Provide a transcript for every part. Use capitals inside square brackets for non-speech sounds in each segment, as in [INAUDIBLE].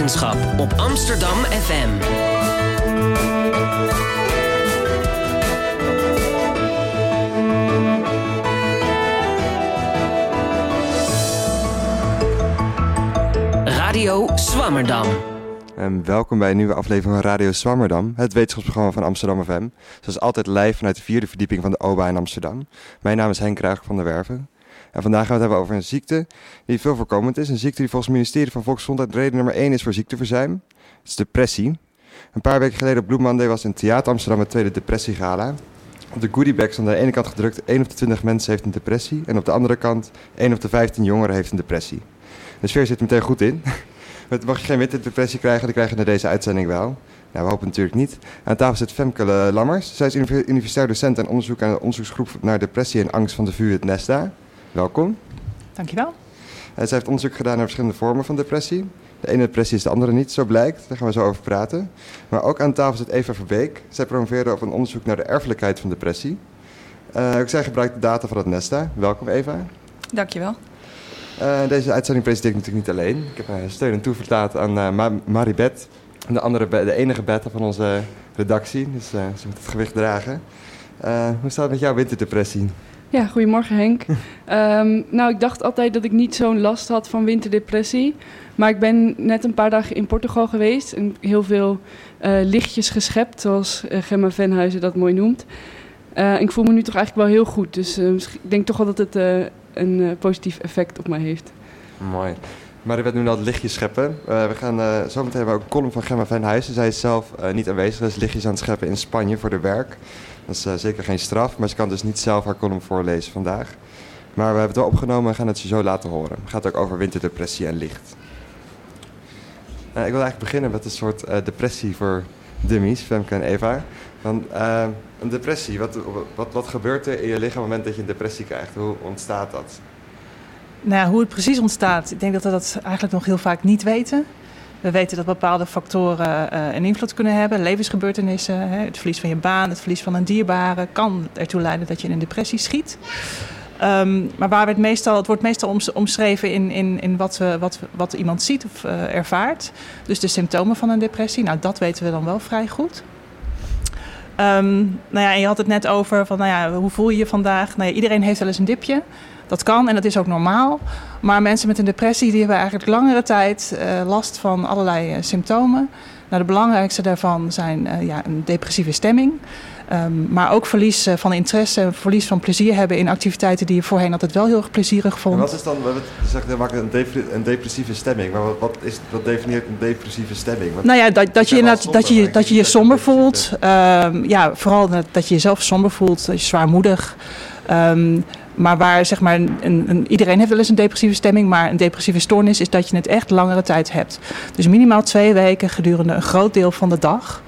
wetenschap op Amsterdam FM. Radio Swammerdam. En welkom bij een nieuwe aflevering van Radio Swammerdam, het wetenschapsprogramma van Amsterdam FM. Zoals altijd live vanuit de vierde verdieping van de OBA in Amsterdam. Mijn naam is Henk Kruijg van der Werven. En vandaag gaan we het hebben over een ziekte die veel voorkomend is. Een ziekte die volgens het ministerie van Volksgezondheid reden nummer 1 is voor ziekteverzuim. Het is depressie. Een paar weken geleden op Blue Monday was in Theater Amsterdam het tweede depressiegala. Op de goodiebags aan de ene kant gedrukt 1 op de 20 mensen heeft een depressie. En op de andere kant 1 op de 15 jongeren heeft een depressie. De sfeer zit meteen goed in. [LAUGHS] Mag je geen winterdepressie krijgen, dan krijg je na deze uitzending wel. Nou, we hopen natuurlijk niet. Aan tafel zit Femke Lammers. Zij is universitair docent en onderzoek aan de onderzoeksgroep naar depressie en angst van de VU het Nesta. Welkom. Dankjewel. Uh, zij heeft onderzoek gedaan naar verschillende vormen van depressie. De ene depressie is de andere niet, zo blijkt. Daar gaan we zo over praten. Maar ook aan tafel zit Eva Verbeek. Zij promoveerde op een onderzoek naar de erfelijkheid van depressie. Uh, ook zij gebruikt de data van het Nesta. Welkom Eva. Dankjewel. Uh, deze uitzending presenteer ik natuurlijk niet alleen. Ik heb uh, steun en toevertrouwd aan uh, Ma Maribeth, de, andere de enige beta van onze redactie. Dus ze moet het gewicht dragen. hoe staat het met jouw winterdepressie? Ja, goedemorgen Henk. um, [LAUGHS] nou, ik dacht altijd dat ik niet zo'n last had van winterdepressie. Maar ik ben net een paar dagen in Portugal geweest en heel veel lichtjes geschept, zoals Gemma Venhuizen dat mooi noemt. ik voel me nu toch eigenlijk wel heel goed. Dus ik denk toch wel dat het een positief effect op mij heeft. Mooi. Maar er werd nu al lichtjes scheppen. Uh, we gaan uh, zo meteen hebben ook een column van Gemma Venhuizen. Zij is zelf niet aanwezig, dus lichtjes aan het scheppen in Spanje voor de werk. Dat is zeker geen straf, maar ze kan dus niet zelf haar column voorlezen vandaag. Maar we hebben het wel opgenomen en gaan het je zo laten horen. Het gaat ook over winterdepressie en licht. ik wil eigenlijk beginnen met een soort depressie voor dummies, Femke en Eva. Want, een depressie, wat, wat, wat gebeurt er in je lichaam op het moment dat je een depressie krijgt? Hoe ontstaat dat? Nou hoe het precies ontstaat, ik denk dat we dat eigenlijk nog heel vaak niet weten. We weten dat bepaalde factoren uh, een invloed kunnen hebben. Levensgebeurtenissen, hè, het verlies van je baan, het verlies van een dierbare... kan ertoe leiden dat je in een depressie schiet. Um, maar waar we het meestal, het wordt meestal omschreven in, in, in wat, we, wat, wat iemand ziet of uh, ervaart. Dus de symptomen van een depressie, nou dat weten we dan wel vrij goed. Um, nou ja, je had het net over van, nou ja, hoe voel je je vandaag? Nou ja, iedereen heeft wel eens een dipje. Dat kan en dat is ook normaal. Maar mensen met een depressie die hebben eigenlijk langere tijd uh, last van allerlei uh, symptomen. Nou, de belangrijkste daarvan zijn uh, ja, een depressieve stemming. Um, maar ook verlies van interesse, verlies van plezier hebben in activiteiten die je voorheen altijd wel heel erg plezierig vond. En wat is dan, je zegt een, een depressieve stemming, maar wat, wat, is, wat definieert een depressieve stemming? Nou ja, dat, dat, je, dat, dat, je, dat je je somber voelt. Um, ja, vooral dat je jezelf somber voelt, dat je zwaarmoedig. Um, maar waar zeg maar, een, een, iedereen heeft wel eens een depressieve stemming, maar een depressieve stoornis is dat je het echt langere tijd hebt. Dus minimaal twee weken gedurende een groot deel van de dag.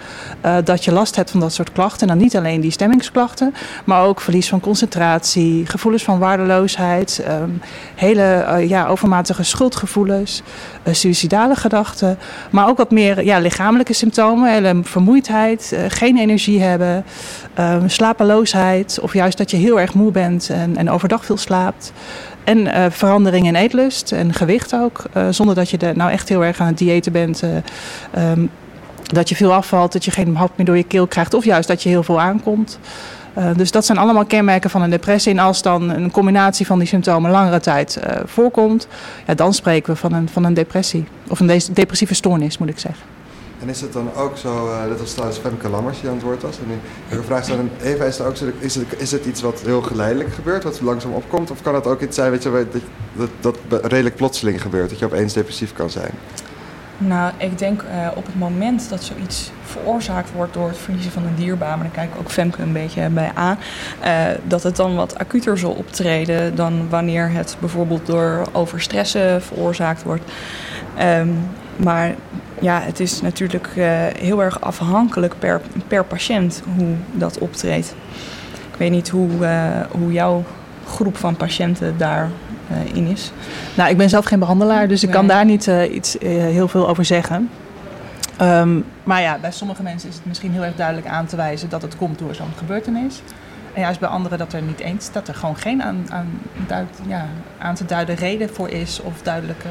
Uh, dat je last hebt van dat soort klachten. En dan niet alleen die stemmingsklachten, maar ook verlies van concentratie, gevoelens van waardeloosheid, um, hele uh, ja, overmatige schuldgevoelens, uh, suïcidale gedachten. Maar ook wat meer ja, lichamelijke symptomen, hele vermoeidheid, geen energie hebben, um, slapeloosheid of juist dat je heel erg moe bent en, en overdag veel slaapt. En uh, verandering in eetlust en gewicht ook. Uh, zonder dat je er nou echt heel erg aan het diëten bent. Uh, um, dat je veel afvalt, dat je geen hap meer door je keel krijgt. Of juist dat je heel veel aankomt. dus dat zijn allemaal kenmerken van een depressie. En als dan een combinatie van die symptomen langere tijd voorkomt, ja, dan spreken we van een, van een depressie. Of een depressieve stoornis, moet ik zeggen. En is het dan ook zo, dat was trouwens Femke Lammers die aan het woord was. En een vraag stellen, Eva, is, er ook zo, is, het, is het iets wat heel geleidelijk gebeurt, wat langzaam opkomt? Of kan het ook iets zijn weet je, dat, dat, dat redelijk plotseling gebeurt, dat je opeens depressief kan zijn? Nou, ik denk uh, op het moment dat zoiets veroorzaakt wordt door het verliezen van een dierbaan, maar dan kijk ik ook Femke een beetje bij aan, uh, dat het dan wat acuter zal optreden dan wanneer het bijvoorbeeld door overstressen veroorzaakt wordt. Um, maar ja, het is natuurlijk uh, heel erg afhankelijk per, per patiënt hoe dat optreedt. Ik weet niet hoe, hoe jouw groep van patiënten daarin is. Nou, ik ben zelf geen behandelaar, dus ik nee. kan daar niet iets heel veel over zeggen. Um, maar ja, bij sommige mensen is het misschien heel erg duidelijk aan te wijzen dat het komt door zo'n gebeurtenis. En juist bij anderen dat er niet eens, dat er gewoon geen aan, aan, duid, ja, aan te duiden reden voor is of duidelijke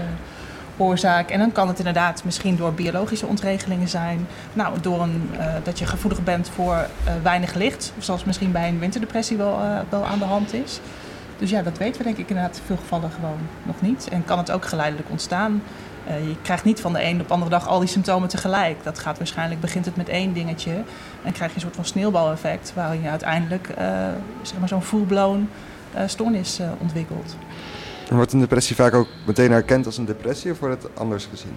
oorzaak. En dan kan het inderdaad misschien door biologische ontregelingen zijn. Nou, door een, dat je gevoelig bent voor weinig licht. Zoals misschien bij een winterdepressie wel, wel aan de hand is. Dus ja, dat weten we denk ik inderdaad in veel gevallen gewoon nog niet. En kan het ook geleidelijk ontstaan. Uh, je krijgt niet van de een op de andere dag al die symptomen tegelijk. Dat gaat waarschijnlijk, begint het met één dingetje. En krijg je een soort van sneeuwbaleffect waarin je uiteindelijk uh, zeg maar zo'n full-blown uh, stoornis ontwikkelt. En wordt een depressie vaak ook meteen herkend als een depressie of wordt het anders gezien?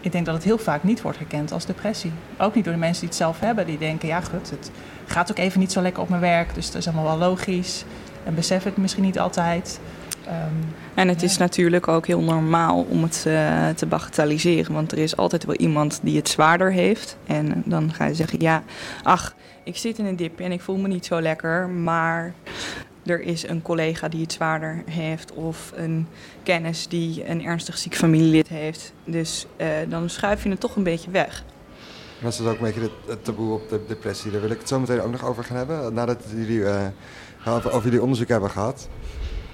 Ik denk dat het heel vaak niet wordt herkend als depressie. Ook niet door de mensen die het zelf hebben. Die denken, ja goed, het gaat ook even niet zo lekker op mijn werk. Dus dat is allemaal wel logisch. En besef het misschien niet altijd. Um, en het is natuurlijk ook heel normaal om het uh, te bagatelliseren. Want er is altijd wel iemand die het zwaarder heeft. En dan ga je zeggen, ja, ach, ik zit in een dipje en ik voel me niet zo lekker. Maar er is een collega die het zwaarder heeft. Of een kennis die een ernstig ziek familielid heeft. Dus uh, dan schuif je het toch een beetje weg. Dat is dus ook een beetje het taboe op de depressie. Daar wil ik het zo meteen ook nog over gaan hebben. Nadat jullie... Uh, over jullie onderzoek hebben gehad.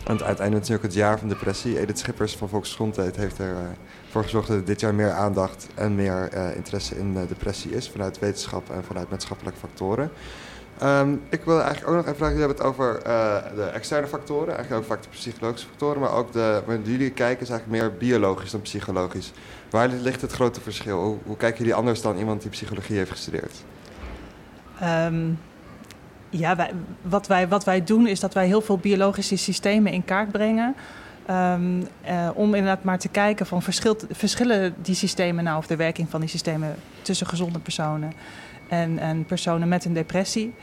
Want uiteindelijk natuurlijk het jaar van depressie. Edith Schippers van Volksgezondheid heeft ervoor uh, gezorgd dat er dit jaar meer aandacht en meer uh, interesse in uh, depressie is. Vanuit wetenschap en vanuit maatschappelijke factoren. Um, ik wil eigenlijk ook nog even vragen, jullie hebben het over de externe factoren. Eigenlijk ook vaak de psychologische factoren. Maar ook de, wanneer jullie kijken is eigenlijk meer biologisch dan psychologisch. Waar ligt het grote verschil? Hoe, hoe kijken jullie anders dan iemand die psychologie heeft gestudeerd? Um ja, wat, wij, wat wij doen is dat wij heel veel biologische systemen in kaart brengen. Um, uh, om inderdaad maar te kijken van verschillen die systemen nou of de werking van die systemen tussen gezonde personen en, en personen met een depressie.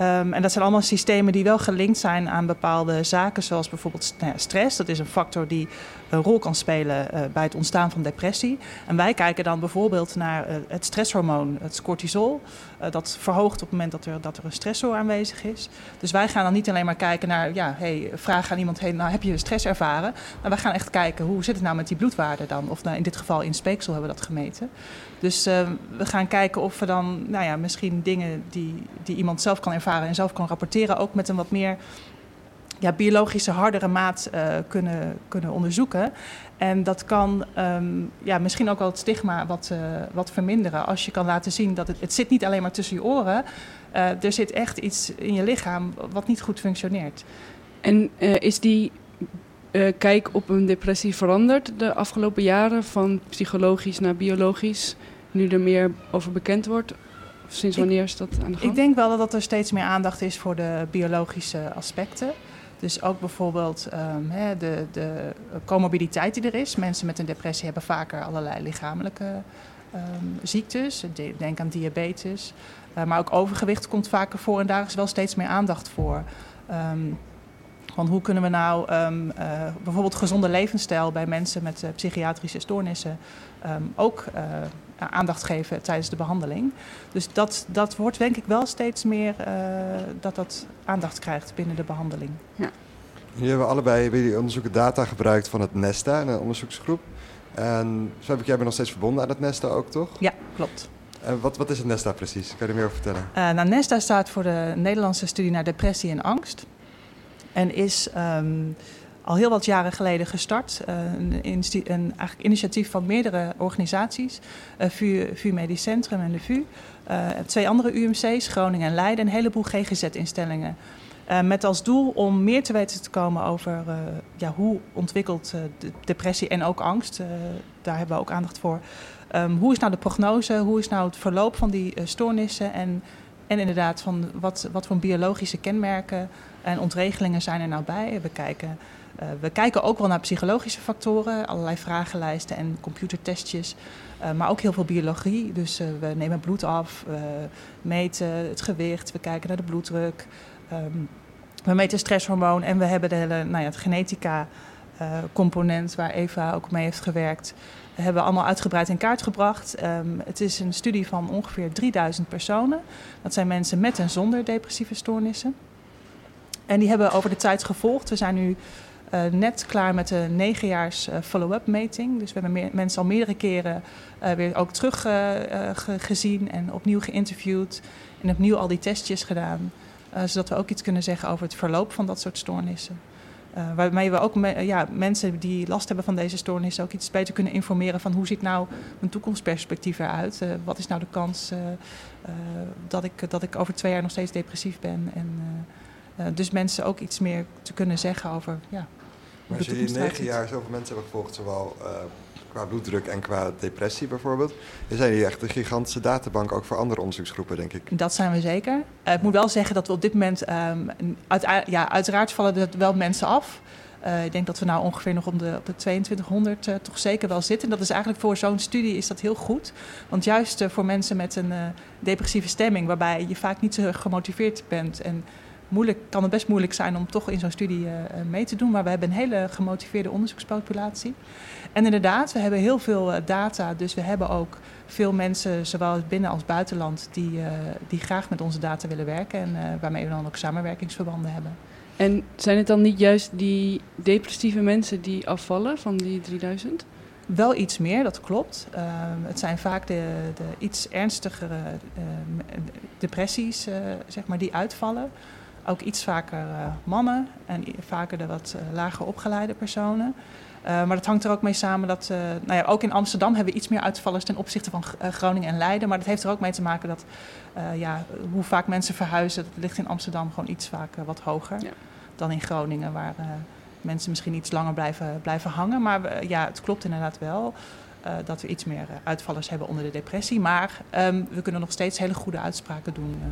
Um, en dat zijn allemaal systemen die wel gelinkt zijn aan bepaalde zaken, zoals bijvoorbeeld nou stress. Dat is een factor die een rol kan spelen uh, bij het ontstaan van depressie. En wij kijken dan bijvoorbeeld naar uh, het stresshormoon, het cortisol. Uh, dat verhoogt op het moment dat er, dat er een stressor aanwezig is. Dus wij gaan dan niet alleen maar kijken naar, ja, hey, vragen aan iemand, hey, nou heb je stress ervaren? Maar wij gaan echt kijken, hoe zit het nou met die bloedwaarden dan? Of nou, in dit geval in speeksel hebben we dat gemeten. Dus we gaan kijken of we dan, nou ja, misschien dingen die, die iemand zelf kan ervaren en zelf kan rapporteren, ook met een wat meer ja, biologische hardere maat uh, kunnen, kunnen onderzoeken. En dat kan um, ja, misschien ook wel het stigma wat, uh, wat verminderen. Als je kan laten zien dat het, het zit niet alleen maar tussen je oren. Uh, er zit echt iets in je lichaam wat niet goed functioneert. En is die kijk op een depressie veranderd de afgelopen jaren van psychologisch naar biologisch? Nu er meer over bekend wordt? Sinds wanneer is dat aan de gang? Ik denk wel dat er steeds meer aandacht is voor de biologische aspecten. Dus ook bijvoorbeeld um, hè, de, de comorbiditeit die er is. Mensen met een depressie hebben vaker allerlei lichamelijke um, ziektes. Denk aan diabetes. Uh, maar ook overgewicht komt vaker voor en daar is wel steeds meer aandacht voor. Um, want hoe kunnen we nou um, uh, bijvoorbeeld gezonde levensstijl bij mensen met uh, psychiatrische stoornissen um, ook uh, aandacht geven tijdens de behandeling. Dus dat, dat wordt denk ik wel steeds meer dat dat aandacht krijgt binnen de behandeling. Ja. Jullie hebben allebei bij die onderzoeken data gebruikt van het NESTA, een onderzoeksgroep. En zo heb ik jij bent nog steeds verbonden aan het NESTA ook, toch? Ja, klopt. En wat, wat is het NESTA precies? Kan je er meer over vertellen? nou, NESTA staat voor de Nederlandse studie naar depressie en angst. En is um, al heel wat jaren geleden gestart. Uh, een, initiatief van meerdere organisaties. Uh, VU, Medisch Centrum en de VU. Uh, twee andere UMC's, Groningen en Leiden. En een heleboel GGZ-instellingen. met als doel om meer te weten te komen over ja, hoe ontwikkelt de depressie en ook angst. daar hebben we ook aandacht voor. Um, hoe is nou de prognose? Hoe is nou het verloop van die stoornissen? En, en inderdaad, van wat, wat voor biologische kenmerken en ontregelingen zijn er nou bij? We kijken, uh, we kijken ook wel naar psychologische factoren, allerlei vragenlijsten en computertestjes. Uh, maar ook heel veel biologie. Dus uh, we nemen bloed af, we meten het gewicht, we kijken naar de bloeddruk. Um, we meten stresshormoon en we hebben de hele nou ja, genetica component waar Eva ook mee heeft gewerkt. We hebben allemaal uitgebreid in kaart gebracht. Um, het is een studie van ongeveer 3000 personen. Dat zijn mensen met en zonder depressieve stoornissen. En die hebben over de tijd gevolgd. We zijn nu uh, net klaar met de negenjaars uh, follow-up meting. Dus we hebben mensen al meerdere keren uh, weer ook terug ge, gezien en opnieuw geïnterviewd. En opnieuw al die testjes gedaan. zodat we ook iets kunnen zeggen over het verloop van dat soort stoornissen. Uh, waarmee we ook ja, mensen die last hebben van deze stoornis ook iets beter kunnen informeren van hoe ziet nou mijn toekomstperspectief eruit? Uh, wat is nou de kans uh, dat, ik, dat ik over twee jaar nog steeds depressief ben? En, dus mensen ook iets meer te kunnen zeggen over ja, maar als negen jaar zoveel mensen hebben gevolgd, zowel qua bloeddruk en qua depressie bijvoorbeeld. Er zijn hier echt een gigantische databank ook voor andere onderzoeksgroepen, denk ik. Dat zijn we zeker. Uh, ik moet wel zeggen dat we op dit moment, um, uit, ja, uiteraard vallen er wel mensen af. Uh, ik denk dat we nou ongeveer nog op de, op de 2200 uh, toch zeker wel zitten. En dat is eigenlijk voor zo'n studie is dat heel goed. Want juist voor mensen met een depressieve stemming, waarbij je vaak niet zo gemotiveerd bent en moeilijk, kan het best moeilijk zijn om toch in zo'n studie uh, mee te doen. Maar we hebben een hele gemotiveerde onderzoekspopulatie. En inderdaad, we hebben heel veel uh, data. Dus we hebben ook veel mensen, zowel binnen als buitenland, die, die graag met onze data willen werken. En waarmee we dan ook samenwerkingsverbanden hebben. En zijn het dan niet juist die depressieve mensen die afvallen van die 3000? Wel iets meer, dat klopt. Uh, het zijn vaak de, de iets ernstigere uh, depressies uh, zeg maar, die uitvallen. Ook iets vaker uh, mannen en vaker de wat uh, lager opgeleide personen. Uh, maar dat hangt er ook mee samen dat, nou ja, ook in Amsterdam hebben we iets meer uitvallers ten opzichte van Groningen en Leiden. Maar dat heeft er ook mee te maken dat, ja, hoe vaak mensen verhuizen, dat ligt in Amsterdam gewoon iets vaker wat hoger ja. dan in Groningen, waar mensen misschien iets langer blijven, blijven hangen. Maar we, ja, het klopt inderdaad wel. dat we iets meer uitvallers hebben onder de depressie. Maar um, we kunnen nog steeds hele goede uitspraken doen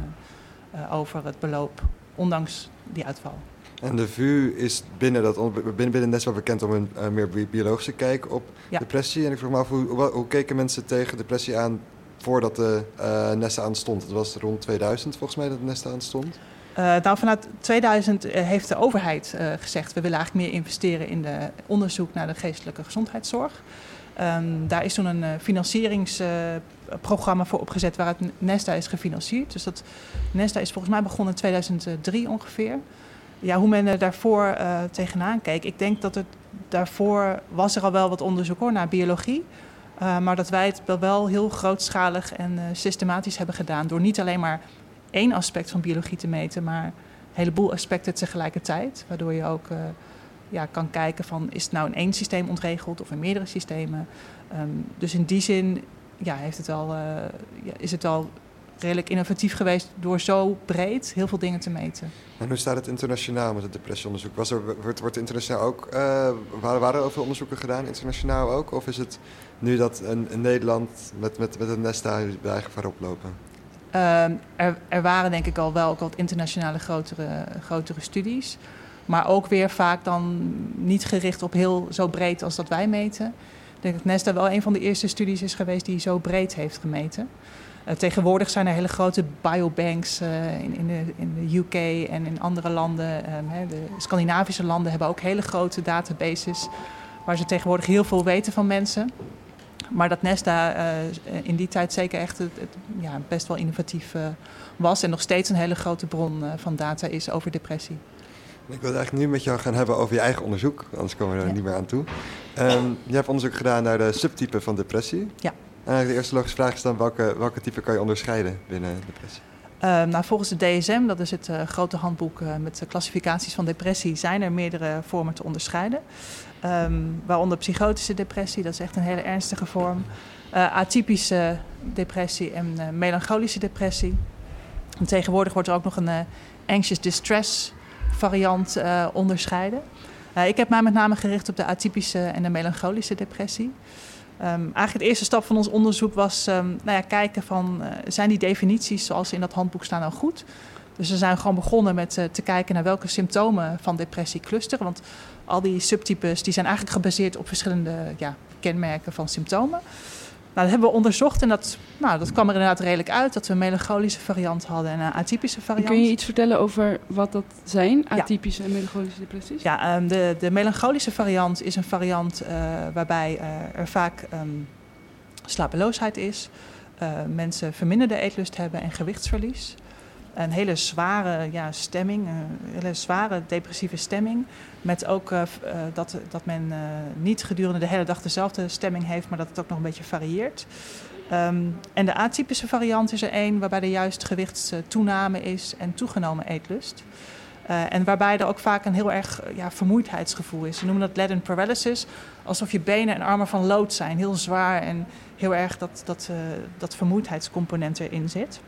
over het beloop ondanks die uitval. En de VU is binnen, dat, binnen, binnen wel bekend om een uh, meer biologische kijk op ja. depressie. En ik vroeg me af, hoe, hoe, hoe, keken mensen tegen depressie aan voordat de uh, Nesta aan stond? Het was rond 2000 volgens mij dat de Nesta aan stond. Uh, nou, vanuit 2000 heeft de overheid gezegd... we willen eigenlijk meer investeren in de onderzoek naar de geestelijke gezondheidszorg. Um, daar is toen een uh, uh, voor opgezet waaruit Nesta is gefinancierd. Dus dat Nesta is volgens mij begonnen in 2003 ongeveer. Ja, hoe men er daarvoor uh, tegenaan keek. Ik denk dat het daarvoor was er al wel wat onderzoek hoor, naar biologie. Uh, maar dat wij het wel heel grootschalig en systematisch hebben gedaan. Door niet alleen maar één aspect van biologie te meten, maar een heleboel aspecten tegelijkertijd. Waardoor je ook ja, kan kijken van is het nou in één systeem ontregeld of in meerdere systemen. Um, dus in die zin ja, heeft het uh, ja, is het al redelijk innovatief geweest door zo breed heel veel dingen te meten. En hoe staat het internationaal met het depressieonderzoek? Was er, wordt, wordt internationaal ook, uh, waren, waren er veel onderzoeken gedaan, internationaal ook? Of is het nu dat een, een Nederland met, met, met een Nesta bij gevaar oplopen? Uh, er, er waren denk ik al wel ook wat internationale grotere, grotere studies. Maar ook weer vaak dan niet gericht op heel zo breed als dat wij meten. Denk dat Nesta wel een van de eerste studies is geweest die zo breed heeft gemeten. Uh, tegenwoordig zijn er hele grote biobanks uh, in, in, de, in de UK en in andere landen. Um, hè, de Scandinavische landen hebben ook hele grote databases waar ze tegenwoordig heel veel weten van mensen. Maar dat Nesta uh, in die tijd zeker echt het, best wel innovatief was en nog steeds een hele grote bron van data is over depressie. Ik wil het eigenlijk nu met jou gaan hebben over je eigen onderzoek, anders komen we er ja. niet meer aan toe. Um, je hebt onderzoek gedaan naar de subtypen van depressie. Ja. En de eerste logische vraag is dan welke, welke type kan je onderscheiden binnen depressie? Um, nou, volgens de DSM, dat is het uh, grote handboek uh, met de klassificaties van depressie, zijn er meerdere vormen te onderscheiden. Um, waaronder psychotische depressie, dat is echt een hele ernstige vorm. Uh, atypische depressie en melancholische depressie. En tegenwoordig wordt er ook nog een anxious distress variant uh, onderscheiden. Uh, ik heb mij met name gericht op de atypische en de melancholische depressie. Um, eigenlijk de eerste stap van ons onderzoek was um, nou ja, kijken van uh, zijn die definities zoals ze in dat handboek staan nou goed. Dus we zijn gewoon begonnen met te kijken naar welke symptomen van depressie clusteren. Want al die subtypes die zijn eigenlijk gebaseerd op verschillende ja, kenmerken van symptomen. Nou, dat hebben we onderzocht en dat, nou, dat kwam er inderdaad redelijk uit dat we een melancholische variant hadden en een atypische variant. Kun je iets vertellen over wat dat zijn, atypische ja. en melancholische depressies? Ja, um, de, de melancholische variant is een variant uh, waarbij uh, er vaak um, slapeloosheid is, uh, mensen verminderde eetlust hebben en gewichtsverlies een hele zware ja, stemming, een hele zware depressieve stemming. Met ook uh, dat, dat men uh, niet gedurende de hele dag dezelfde stemming heeft, maar dat het ook nog een beetje varieert. Um, en de atypische variant is er één waarbij er juist gewichtstoename is en toegenomen eetlust. En waarbij er ook vaak een heel erg ja, vermoeidheidsgevoel is. Ze noemen dat leaden paralysis, alsof je benen en armen van lood zijn. Heel zwaar en heel erg dat, dat, dat vermoeidheidscomponent erin zit.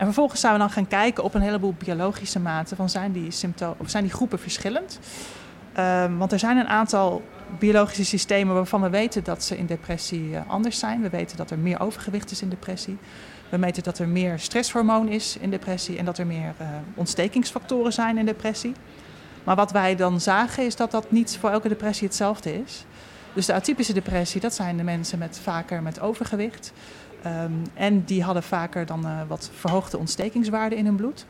En vervolgens zijn we dan gaan kijken op een heleboel biologische maten. Van zijn, die symptomen, of zijn die groepen verschillend? Um, want er zijn een aantal biologische systemen waarvan we weten dat ze in depressie uh, anders zijn. We weten dat er meer overgewicht is in depressie. We meten dat er meer stresshormoon is in depressie en dat er meer uh, ontstekingsfactoren zijn in depressie. Maar wat wij dan zagen is dat dat niet voor elke depressie hetzelfde is. Dus de atypische depressie, dat zijn de mensen met vaker met overgewicht. Um, en die hadden vaker dan uh, wat verhoogde ontstekingswaarden in hun bloed.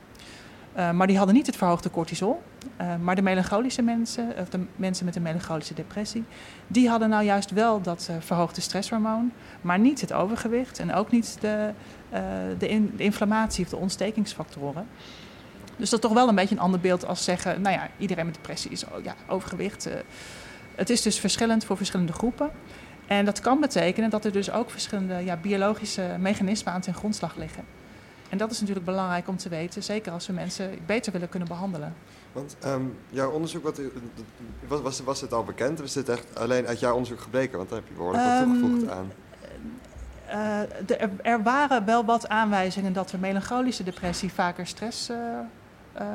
Uh, maar die hadden niet het verhoogde cortisol. Uh, maar de melancholische mensen, of de mensen met een melancholische depressie, die hadden nou juist wel dat uh, verhoogde stresshormoon, maar niet het overgewicht en ook niet de, de, in, de inflammatie of de ontstekingsfactoren. Dus dat is toch wel een beetje een ander beeld als zeggen, nou ja, iedereen met depressie is oh, ja, overgewicht. het is dus verschillend voor verschillende groepen. En dat kan betekenen dat er dus ook verschillende ja, biologische mechanismen aan ten grondslag liggen. En dat is natuurlijk belangrijk om te weten, zeker als we mensen beter willen kunnen behandelen. Want um, jouw onderzoek, wat, was, was, was het al bekend? Of is dit echt alleen uit jouw onderzoek gebleken? Want daar heb je behoorlijk wat um, toegevoegd aan. Uh, de, er, er, waren wel wat aanwijzingen dat de melancholische depressie vaker stress, uh, uh,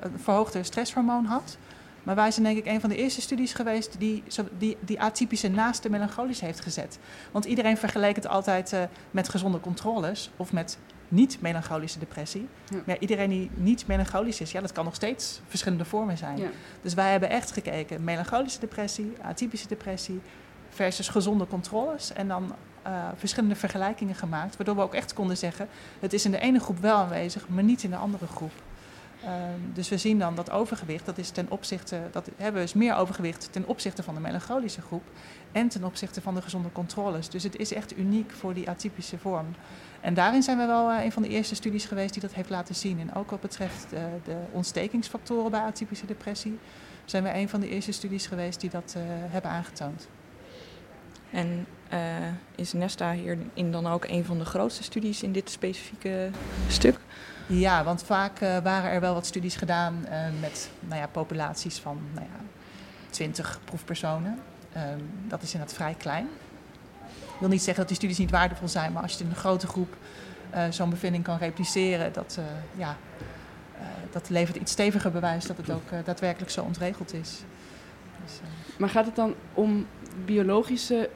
een verhoogde stresshormoon had. Maar wij zijn denk ik een van de eerste studies geweest die die, die atypische naast de melancholische heeft gezet. Want iedereen vergeleek het altijd uh, met gezonde controles of met niet-melancholische depressie. Ja. Maar iedereen die niet melancholisch is, ja, dat kan nog steeds verschillende vormen zijn. Ja. Dus wij hebben echt gekeken, melancholische depressie, atypische depressie versus gezonde controles. En dan uh, verschillende vergelijkingen gemaakt, waardoor we ook echt konden zeggen, het is in de ene groep wel aanwezig, maar niet in de andere groep. Uh, dus we zien dan dat overgewicht, dat is ten opzichte, dat hebben we dus meer overgewicht ten opzichte van de melancholische groep en ten opzichte van de gezonde controles. Dus het is echt uniek voor die atypische vorm. En daarin zijn we wel uh, een van de eerste studies geweest die dat heeft laten zien. En ook wat betreft uh, de ontstekingsfactoren bij atypische depressie, zijn we een van de eerste studies geweest die dat uh, hebben aangetoond. En is Nesta hierin dan ook een van de grootste studies in dit specifieke stuk? Ja, want vaak uh, waren er wel wat studies gedaan uh, met nou ja, populaties van nou ja, 20 proefpersonen. Uh, dat is inderdaad vrij klein. Ik wil niet zeggen dat die studies niet waardevol zijn, maar als je in een grote groep uh, zo'n bevinding kan repliceren, dat, ja, dat levert iets steviger bewijs dat het ook daadwerkelijk zo ontregeld is. Dus, maar gaat het dan om biologische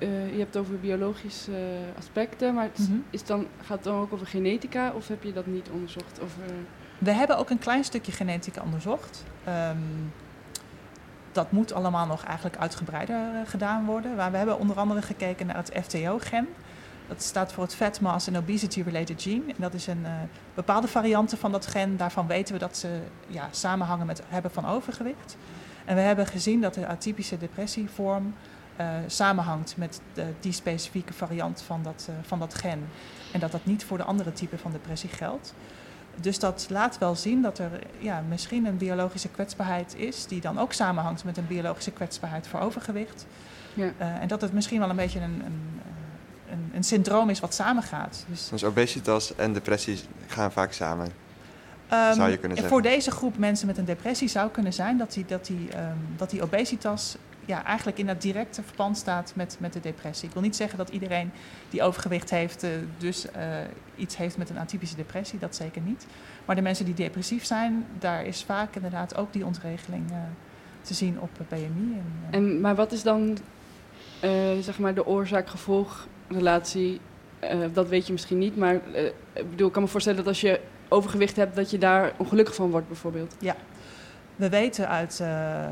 uh, je hebt het over biologische aspecten, maar het mm -hmm. is dan, gaat het dan ook over genetica of heb je dat niet onderzocht? Of, uh... We hebben ook een klein stukje genetica onderzocht. Um, dat moet allemaal nog eigenlijk uitgebreider gedaan worden. Maar we hebben onder andere gekeken naar het FTO-gen. Dat staat voor het Fat Mass and Obesity Related Gene. En dat is een bepaalde variante van dat gen. Daarvan weten we dat ze ja, samenhangen met het hebben van overgewicht. En we hebben gezien dat de atypische depressievorm samenhangt met de, die specifieke variant van dat, uh, van dat gen. En dat dat niet voor de andere typen van depressie geldt. Dus dat laat wel zien dat er ja, misschien een biologische kwetsbaarheid is, die dan ook samenhangt met een biologische kwetsbaarheid voor overgewicht. Ja. Uh, en dat het misschien wel een beetje een, een, een, een syndroom is wat samengaat. Dus, dus obesitas en depressie gaan vaak samen. Um, zou je kunnen zeggen. Voor deze groep mensen met een depressie zou kunnen zijn dat die, dat die, um, dat die obesitas ja, eigenlijk in dat directe verband staat met, met de depressie. Ik wil niet zeggen dat iedereen die overgewicht heeft, uh, dus uh, iets heeft met een atypische depressie. Dat zeker niet. Maar de mensen die depressief zijn, daar is vaak inderdaad ook die ontregeling uh, te zien op BMI. En, en, maar wat is dan zeg maar de oorzaak-gevolgrelatie? dat weet je misschien niet, maar ik bedoel, ik kan me voorstellen dat als je overgewicht hebt, dat je daar ongelukkig van wordt bijvoorbeeld. Ja, we weten uit uh, uh,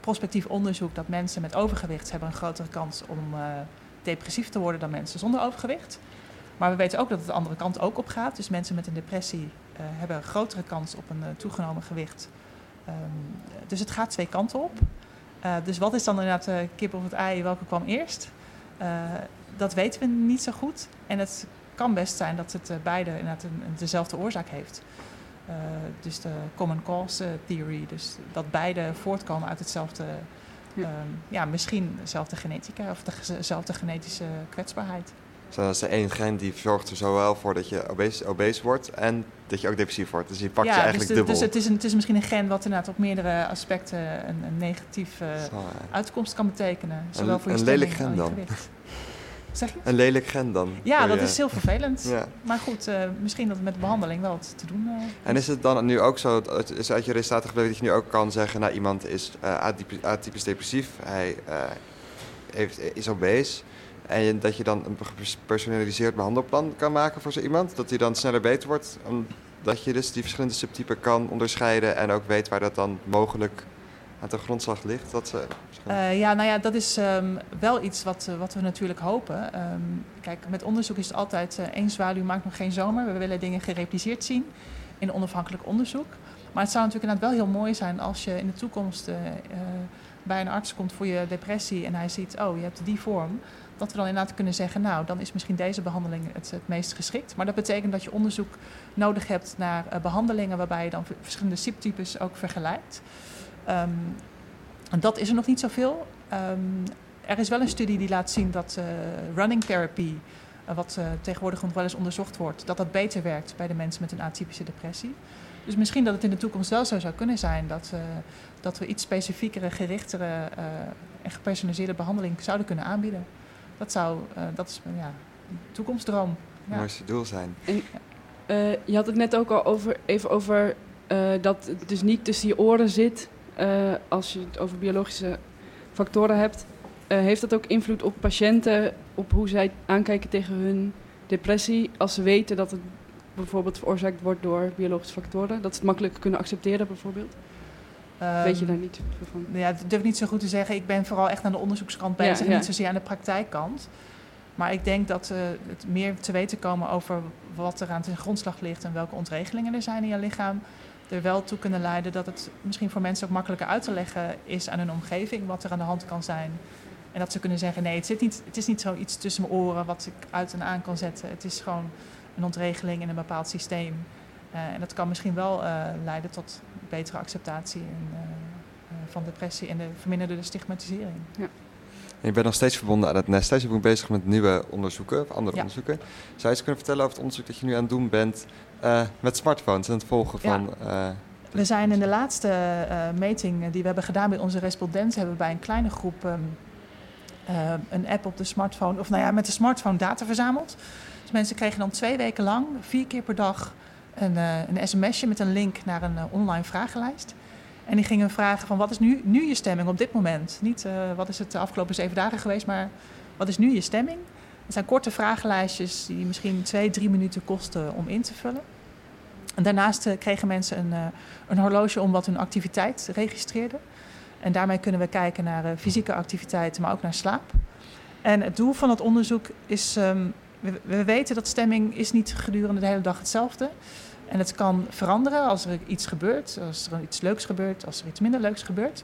prospectief onderzoek dat mensen met overgewicht hebben een grotere kans om uh, depressief te worden dan mensen zonder overgewicht. Maar we weten ook dat het de andere kant ook op gaat. Dus mensen met een depressie hebben een grotere kans op een toegenomen gewicht. Um, dus het gaat twee kanten op. dus wat is dan inderdaad de kip of het ei? Welke kwam eerst? dat weten we niet zo goed. En het kan best zijn dat het beide inderdaad een dezelfde oorzaak heeft. Uh, dus de common cause theory, dus dat beide voortkomen uit hetzelfde, ja, um, ja misschien dezelfde genetica of dezelfde genetische kwetsbaarheid. Dus dat is de één gen die zorgt er zowel voor dat je obese, obese wordt en dat je ook depressief wordt. Dus die pakt je eigenlijk dus, de- dubbel. dus het, is een, het is misschien een gen wat inderdaad op meerdere aspecten een, een negatieve Zo, ja. uitkomst kan betekenen. Zowel voor je een stemming lelijk gen als je dan. Gewicht. Zeg je? Een lelijk gen dan. Ja, voor dat je- is heel vervelend. Ja. Maar goed, eh, misschien dat het met behandeling wel wat te doen eh, En is het dan nu ook zo, dat- is uit je resultaten gebleken dat je nu ook kan zeggen, nou iemand is eh, atypisch, depressief, hij heeft, is obese. En dat je dan een gepersonaliseerd behandelplan kan maken voor zo iemand. Dat hij dan sneller beter wordt. Omdat je dus die verschillende subtypen kan onderscheiden. En ook weet waar dat dan mogelijk aan de grondslag ligt. Dat Eh, ja, nou ja, dat is ehm, wel iets wat, eh, wat we natuurlijk hopen. Ehm, kijk, met onderzoek is het altijd eh, één zwaluw maakt nog geen zomer. We willen dingen gerepliceerd zien in onafhankelijk onderzoek. Maar het zou natuurlijk inderdaad wel heel mooi zijn als je in de toekomst bij een arts komt voor je depressie en hij ziet, oh, je hebt die vorm. Dat we dan inderdaad kunnen zeggen, nou, dan is misschien deze behandeling het, meest geschikt. Maar dat betekent dat je onderzoek nodig hebt naar eh, behandelingen waarbij je dan verschillende subtypes ook vergelijkt. Ehm, en dat is er nog niet zoveel. Ehm, er is wel een studie die laat zien dat eh, running therapy, eh, wat eh, tegenwoordig nog wel eens onderzocht wordt, dat dat beter werkt bij de mensen met een atypische depressie. Dus misschien dat het in de toekomst wel zo zou kunnen zijn dat, eh, dat we iets specifiekere, gerichtere eh, en gepersonaliseerde behandeling zouden kunnen aanbieden. Dat zou, eh, dat is ja, een toekomstdroom. het Ja. mooiste doel zijn. Eh, je had het net ook al over, even over eh, dat het dus niet tussen je oren zit als je het over biologische factoren hebt. Eh, heeft dat ook invloed op patiënten, op hoe zij aankijken tegen hun depressie, als ze weten dat het bijvoorbeeld veroorzaakt wordt door biologische factoren? Dat ze het makkelijker kunnen accepteren bijvoorbeeld? Weet je Ehm, daar niet van? Ja, dat durf ik niet zo goed te zeggen. Ik ben vooral echt aan de onderzoekskant Ja, bezig en niet zozeer aan de praktijkkant. Maar ik denk dat eh, het meer te weten komen over wat er aan ten grondslag ligt en welke ontregelingen er zijn in je lichaam, er wel toe kunnen leiden dat het misschien voor mensen ook makkelijker uit te leggen is aan hun omgeving wat er aan de hand kan zijn. En dat ze kunnen zeggen, nee, het, zit niet, het is niet zoiets tussen mijn oren wat ik uit en aan kan zetten. Het is gewoon een ontregeling in een bepaald systeem. Eh, en dat kan misschien wel eh, leiden tot betere acceptatie en, eh, eh, van depressie en de verminderde stigmatisering. En je bent nog steeds verbonden aan het Nesthuis. Je bent bezig met nieuwe onderzoeken, of andere Ja. onderzoeken. Zou je eens kunnen vertellen over het onderzoek dat je nu aan het doen bent met smartphones en het volgen Ja. van... eh, We zijn in de laatste eh, meting die we hebben gedaan bij onze respondenten, hebben we bij een kleine groep ehm, eh, een app op de smartphone, of nou ja, met de smartphone data verzameld. Dus mensen kregen dan twee weken lang, vier keer per dag, een, eh, een sms'je met een link naar een eh, online vragenlijst. En die gingen vragen van wat is nu, nu je stemming op dit moment? Niet eh, wat is het de afgelopen zeven dagen geweest, maar wat is nu je stemming? Het zijn korte vragenlijstjes die misschien twee, drie minuten kosten om in te vullen. En daarnaast eh, kregen mensen een, eh, een horloge om wat hun activiteit registreerde. En daarmee kunnen we kijken naar eh, fysieke activiteiten, maar ook naar slaap. En het doel van het onderzoek is, ehm, we, we weten dat stemming is niet gedurende de hele dag hetzelfde. En het kan veranderen als er iets gebeurt, als er iets leuks gebeurt, als er iets minder leuks gebeurt.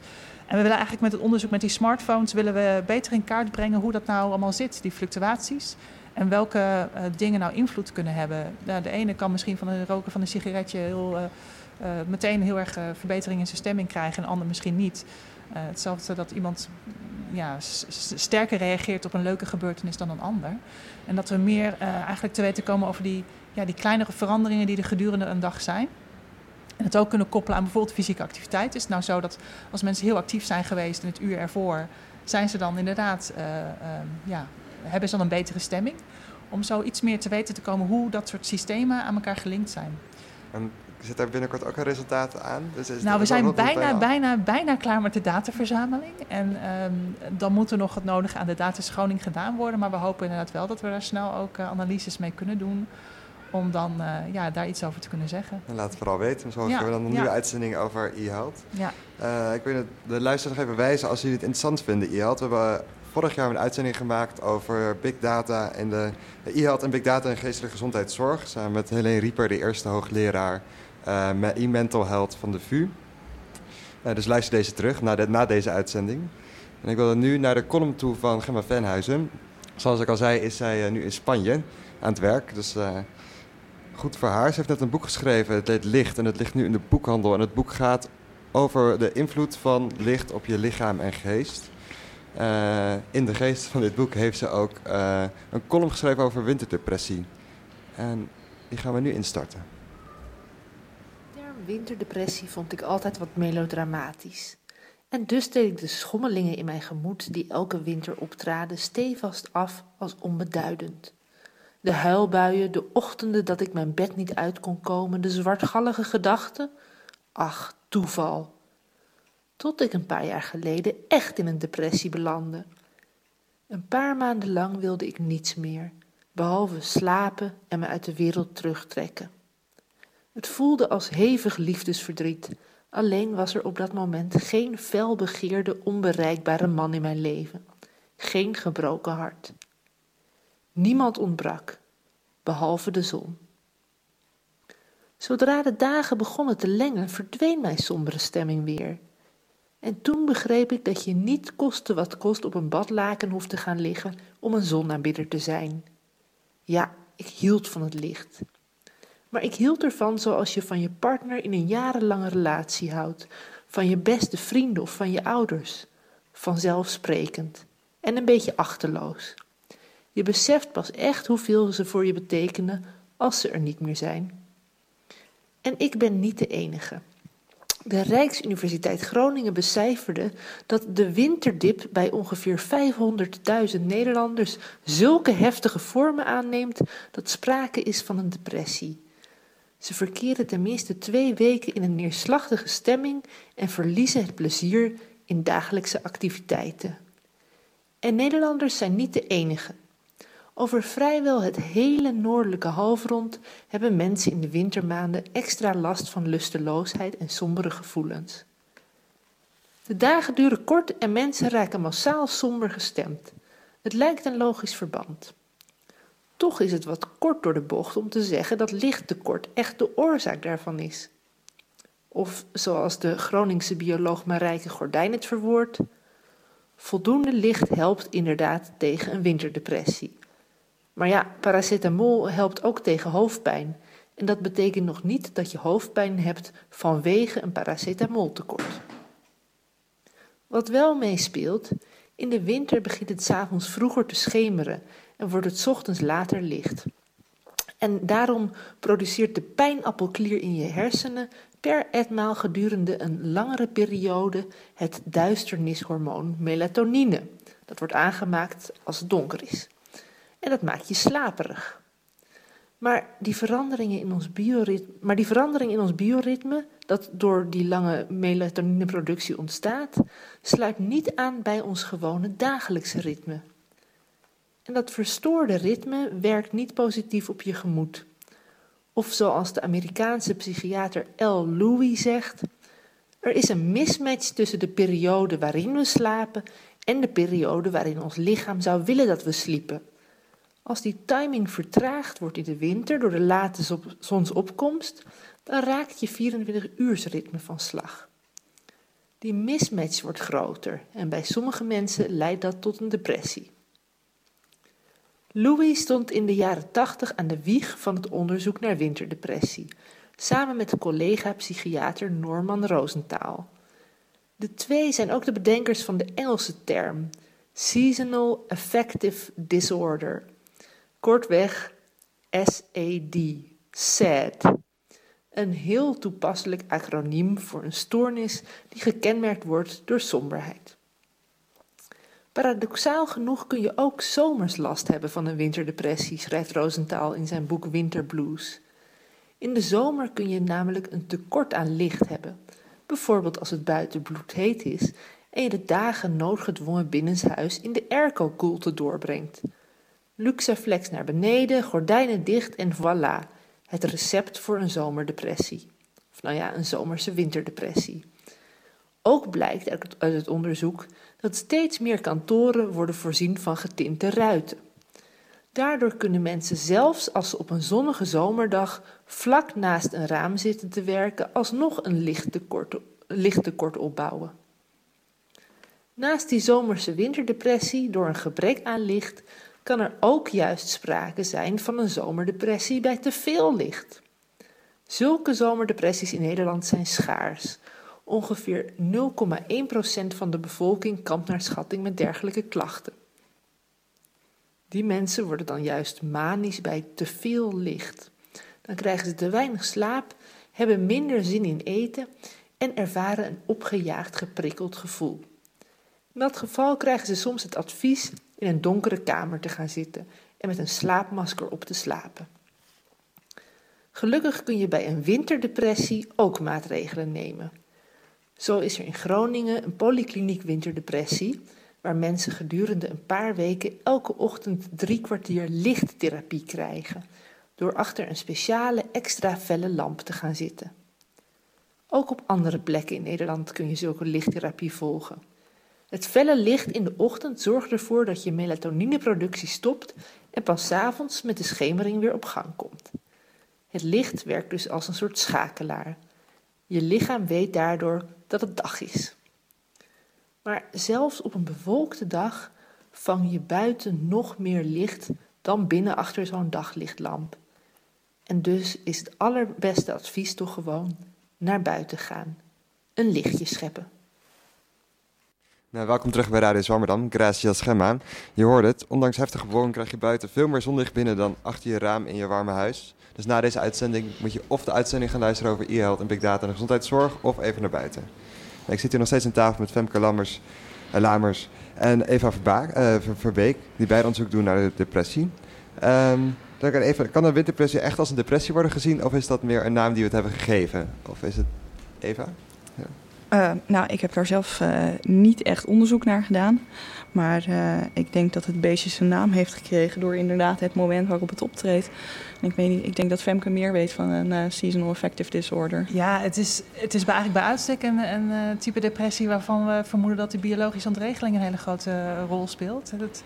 En we willen eigenlijk met het onderzoek met die smartphones willen we beter in kaart brengen hoe dat nou allemaal zit, die fluctuaties. En welke eh, dingen nou invloed kunnen hebben. Nou, de ene kan misschien van het roken van een sigaretje heel, eh, eh, meteen heel erg verbetering in zijn stemming krijgen, en de ander misschien niet. Hetzelfde dat iemand mm, ja, sterker reageert op een leuke gebeurtenis dan een ander. En dat we meer eigenlijk te weten komen over die, ja, die kleinere veranderingen die er gedurende een dag zijn. En het ook kunnen koppelen aan bijvoorbeeld fysieke activiteit. Is het nou zo dat als mensen heel actief zijn geweest in het uur ervoor, zijn ze dan inderdaad, eh, ehm, ja, hebben ze dan een betere stemming? Om zo iets meer te weten te komen hoe dat soort systemen aan elkaar gelinkt zijn. en zit daar binnenkort ook al resultaten aan? Dus is Nou, we zijn bijna, bijna, bijna klaar met de dataverzameling. En ehm, dan moet er nog het nodige aan de dataschoning gedaan worden. Maar we hopen inderdaad wel dat we daar snel ook eh, analyses mee kunnen doen. Om dan eh, ja, daar iets over te kunnen zeggen. En laat het vooral weten. Zo Ja, hebben we dan een ja. nieuwe uitzending over e-health. Ja. Eh, ik wil de luisteraars nog even wijzen als jullie het interessant vinden, e-health. We hebben vorig jaar een uitzending gemaakt over big data en de e-health en big data en geestelijke gezondheidszorg. Samen met Helene Rieper, de eerste hoogleraar eh, met e-mental health van de VU. Eh, dus luister deze terug na, de- na deze uitzending. En ik wil dan nu naar de column toe van Gemma Venhuizen. Zoals ik al zei, is zij eh, nu in Spanje aan het werk. Dus eh, goed voor haar. Ze heeft net een boek geschreven, het heet Licht. En het ligt nu in de boekhandel. En het boek gaat over de invloed van licht op je lichaam en geest. Uh, in de geest van dit boek heeft ze ook uh, een column geschreven over winterdepressie. En die gaan we nu instarten. De winterdepressie vond ik altijd wat melodramatisch. En dus deed ik de schommelingen in mijn gemoed die elke winter optraden stevast af als onbeduidend. De huilbuien, de ochtenden dat ik mijn bed niet uit kon komen, de zwartgallige gedachten. Ach, toeval. Tot ik een paar jaar geleden echt in een depressie belandde. Een paar maanden lang wilde ik niets meer, behalve slapen en me uit de wereld terugtrekken. Het voelde als hevig liefdesverdriet, alleen was er op dat moment geen felbegeerde, onbereikbare man in mijn leven, geen gebroken hart. Niemand ontbrak, behalve de zon. Zodra de dagen begonnen te lengen, verdween mijn sombere stemming weer. En toen begreep ik dat je niet koste wat kost op een badlaken hoeft te gaan liggen om een zonaanbidder te zijn. Ja, ik hield van het licht. Maar ik hield ervan zoals je van je partner in een jarenlange relatie houdt, van je beste vrienden of van je ouders, vanzelfsprekend en een beetje achterloos. Je beseft pas echt hoeveel ze voor je betekenen als ze er niet meer zijn. En ik ben niet de enige. De Rijksuniversiteit Groningen becijferde dat de winterdip bij ongeveer 500.000 Nederlanders zulke heftige vormen aanneemt dat sprake is van een depressie. Ze verkeren tenminste twee weken in een neerslachtige stemming en verliezen het plezier in dagelijkse activiteiten. En Nederlanders zijn niet de enige. Over vrijwel het hele noordelijke halfrond hebben mensen in de wintermaanden extra last van lusteloosheid en sombere gevoelens. De dagen duren kort en mensen raken massaal somber gestemd. Het lijkt een logisch verband. Toch is het wat kort door de bocht om te zeggen dat lichttekort echt de oorzaak daarvan is. Of zoals de Groningse bioloog Marijke Gordijn het verwoordt, voldoende licht helpt inderdaad tegen een winterdepressie. Maar ja, paracetamol helpt ook tegen hoofdpijn. En dat betekent nog niet dat je hoofdpijn hebt vanwege een paracetamoltekort. Wat wel meespeelt, in de winter begint het s'avonds vroeger te schemeren en wordt het ochtends later licht. En daarom produceert de pijnappelklier in je hersenen per etmaal gedurende een langere periode het duisternishormoon melatonine. Dat wordt aangemaakt als het donker is en dat maakt je slaperig. Maar die veranderingen in ons bioritme, maar die verandering in ons bioritme, dat door die lange melatonineproductie ontstaat, sluit niet aan bij ons gewone dagelijkse ritme. En dat verstoorde ritme werkt niet positief op je gemoed. Of zoals de Amerikaanse psychiater L. Louis zegt: er is een mismatch tussen de periode waarin we slapen en de periode waarin ons lichaam zou willen dat we sliepen. Als die timing vertraagd wordt in de winter door de late zonsopkomst, dan raakt je 24-uursritme van slag. Die mismatch wordt groter en bij sommige mensen leidt dat tot een depressie. Louis stond in de jaren 80 aan de wieg van het onderzoek naar winterdepressie, samen met collega-psychiater Norman Rosenthal. De twee zijn ook de bedenkers van de Engelse term Seasonal Affective Disorder Kortweg SAD, SAD. Een heel toepasselijk acroniem voor een stoornis die gekenmerkt wordt door somberheid. Paradoxaal genoeg kun je ook zomers last hebben van een winterdepressie, schrijft Rosenthal in zijn boek Winterblues. In de zomer kun je namelijk een tekort aan licht hebben, bijvoorbeeld als het buiten bloedheet is en je de dagen noodgedwongen binnenshuis in de airco-koelte doorbrengt. Luxaflex naar beneden, gordijnen dicht en voilà. Het recept voor een zomerdepressie. Of nou ja, een zomerse winterdepressie. Ook blijkt uit het onderzoek dat steeds meer kantoren worden voorzien van getinte ruiten. Daardoor kunnen mensen zelfs als ze op een zonnige zomerdag vlak naast een raam zitten te werken, alsnog een lichttekort, lichttekort opbouwen. Naast die zomerse winterdepressie door een gebrek aan licht kan er ook juist sprake zijn van een zomerdepressie bij te veel licht. Zulke zomerdepressies in Nederland zijn schaars, Ongeveer 0,1% van de bevolking kampt naar schatting met dergelijke klachten. Die mensen worden dan juist manisch bij te veel licht. Dan krijgen ze te weinig slaap, hebben minder zin in eten en ervaren een opgejaagd, geprikkeld gevoel. In dat geval krijgen ze soms het advies in een donkere kamer te gaan zitten en met een slaapmasker op te slapen. Gelukkig kun je bij een winterdepressie ook maatregelen nemen. Zo is er in Groningen een polykliniek winterdepressie, waar mensen gedurende een paar weken elke ochtend drie kwartier lichttherapie krijgen, door achter een speciale extra felle lamp te gaan zitten. Ook op andere plekken in Nederland kun je zulke lichttherapie volgen. Het felle licht in de ochtend zorgt ervoor dat je melatonineproductie stopt en pas 's avonds met de schemering weer op gang komt. Het licht werkt dus als een soort schakelaar. Je lichaam weet daardoor dat het dag is. Maar zelfs op een bewolkte dag vang je buiten nog meer licht dan binnen achter zo'n daglichtlamp. En dus is het allerbeste advies toch gewoon naar buiten gaan. Een lichtje scheppen. Nou, welkom terug bij Radio Zwammerdam. Gracias Gemma. Je hoort het, ondanks heftige bewolking krijg je buiten veel meer zonlicht binnen dan achter je raam in je warme huis. Dus na deze uitzending moet je of de uitzending gaan luisteren over e-health en big data en gezondheidszorg, of even naar buiten. Nou, ik zit hier nog steeds aan tafel met Femke Lammers, uh, Lamers en Eva uh, Verbeek, die beide onderzoek doen naar de depressie. Um, dan kan, even, kan een winterdepressie echt als een depressie worden gezien, of is dat meer een naam die we het hebben gegeven? Of is het Eva? Ja. Uh, nou, ik heb daar zelf uh, niet echt onderzoek naar gedaan. Maar uh, ik denk dat het beestje zijn naam heeft gekregen door inderdaad het moment waarop het optreedt. En ik, weet niet, ik denk dat Femke meer weet van een seasonal affective disorder. Ja, het is, het is eigenlijk bij uitstek een, een type depressie waarvan we vermoeden dat de biologische ontregeling een hele grote rol speelt. Het,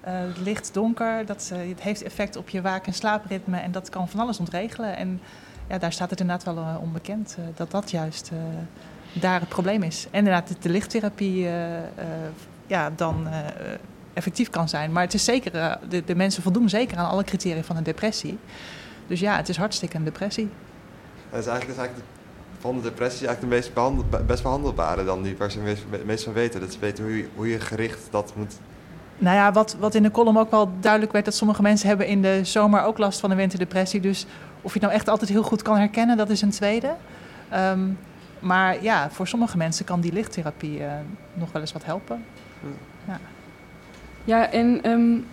het licht donker, dat, het heeft effect op je waak- en slaapritme en dat kan van alles ontregelen. En ja, daar staat het inderdaad wel onbekend dat dat juist daar het probleem is. En inderdaad, de lichttherapie uh, uh, ja, dan uh, effectief kan zijn. Maar het is zeker, de, de, mensen voldoen zeker aan alle criteria van een depressie. Dus ja, het is hartstikke een depressie. Dat is eigenlijk, dat is eigenlijk van de depressie eigenlijk de meest behandel, best behandelbare dan die waar ze meest, meest van weten. Dat ze weten hoe je, hoe je gericht dat moet nou ja, wat, wat in de column ook wel duidelijk werd, dat sommige mensen hebben in de zomer ook last van een winterdepressie. Dus of je het nou echt altijd heel goed kan herkennen, dat is een tweede. Um, maar ja, voor sommige mensen kan die lichttherapie uh, nog wel eens wat helpen. Ja, ja en um,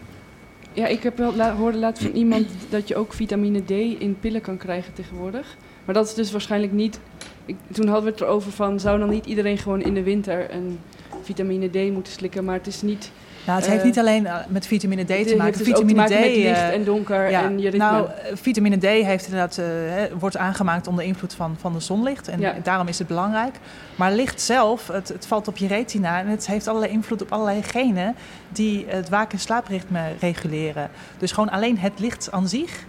ja, ik heb wel la hoorde laatst van iemand dat je ook vitamine D in pillen kan krijgen tegenwoordig. Maar dat is dus waarschijnlijk niet. Ik, toen hadden we het erover van zou dan niet iedereen gewoon in de winter een vitamine D moeten slikken, maar het is niet nou, het heeft niet alleen eh, met vitamine D te maken. Dus vitamine D met licht en donker ja, en je ritme. Nou, vitamine D heeft inderdaad, wordt aangemaakt onder invloed van, van de zonlicht. En ja. daarom is het belangrijk. Maar licht zelf, het, het, valt op je retina en het heeft allerlei invloed op allerlei genen die het waak- en slaapritme reguleren. Dus gewoon alleen het licht aan zich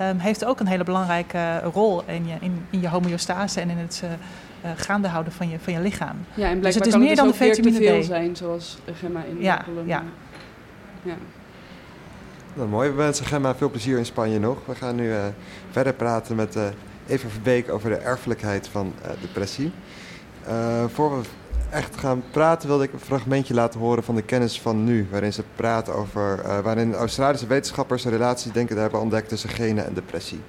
um, heeft ook een hele belangrijke rol in je, in, in je homeostase en in het uh, uh, gaande houden van je, van je lichaam. Ja, en dus het is kan meer het dan dus de vitamine te veel D. zijn, zoals Gemma in Ja, de column. ja. ja. Nou, mooi. We wensen Gemma veel plezier in Spanje nog. We gaan nu uh, verder praten met uh, Eva Verbeek over de erfelijkheid van uh, depressie. voor we echt gaan praten wilde ik een fragmentje laten horen van de kennis van nu. Waarin ze praten over, waarin Australische wetenschappers een relatie denken te hebben ontdekt tussen genen en depressie.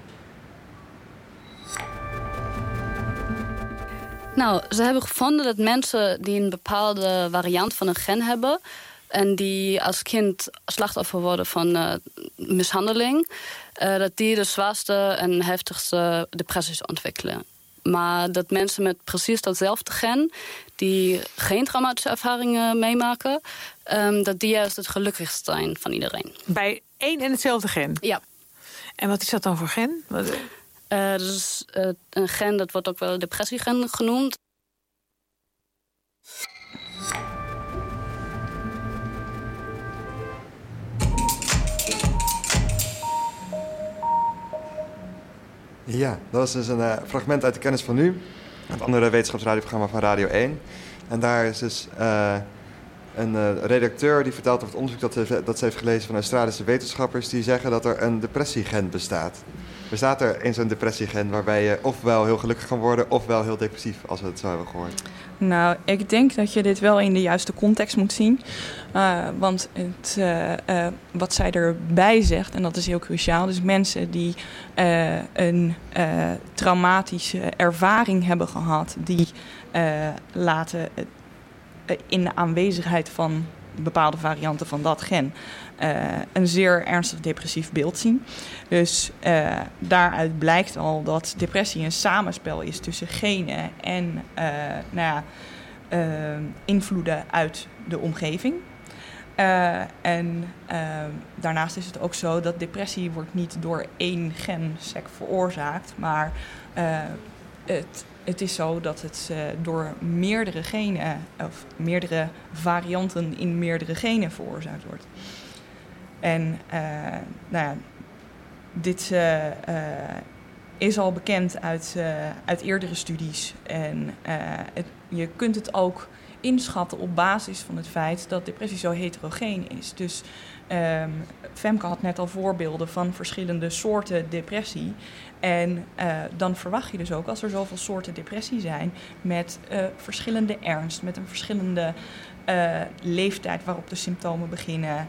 Nou, ze hebben gevonden dat mensen die een bepaalde variant van een gen hebben... en die als kind slachtoffer worden van uh, mishandeling... Uh, dat die de zwaarste en heftigste depressies ontwikkelen. Maar dat mensen met precies datzelfde gen... die geen traumatische ervaringen meemaken... Um, dat die juist het gelukkigst zijn van iedereen. Bij één en hetzelfde gen? Ja. En wat is dat dan voor gen? Wat... Uh, dat is uh, een gen, dat wordt ook wel depressiegen genoemd. Ja, dat was dus een uh, fragment uit de kennis van nu. Het andere wetenschapsradioprogramma van Radio 1. En daar is dus een redacteur die vertelt over het onderzoek dat ze, dat ze heeft gelezen van Australische wetenschappers. Die zeggen dat er een depressiegen bestaat. Bestaat er in zo'n depressiegen waarbij je ofwel heel gelukkig kan worden, ofwel heel depressief, als we het zo hebben gehoord? Nou, ik denk dat je dit wel in de juiste context moet zien. Uh, want het, uh, uh, wat zij erbij zegt, en dat is heel cruciaal, dus mensen die een traumatische ervaring hebben gehad, die laten in de aanwezigheid van bepaalde varianten van dat gen een zeer ernstig depressief beeld zien. Dus daaruit blijkt al dat depressie een samenspel is tussen genen en nou ja, invloeden uit de omgeving. En daarnaast is het ook zo dat depressie wordt niet door één gensec veroorzaakt, maar het, het is zo dat het door meerdere genen of meerdere varianten in meerdere genen veroorzaakt wordt. En nou ja, dit is al bekend uit, uit eerdere studies en je kunt het ook inschatten op basis van het feit dat depressie zo heterogeen is. Dus um, Femke had net al voorbeelden van verschillende soorten depressie. En dan verwacht je dus ook, als er zoveel soorten depressie zijn, met verschillende ernst, met een verschillende uh, leeftijd waarop de symptomen beginnen,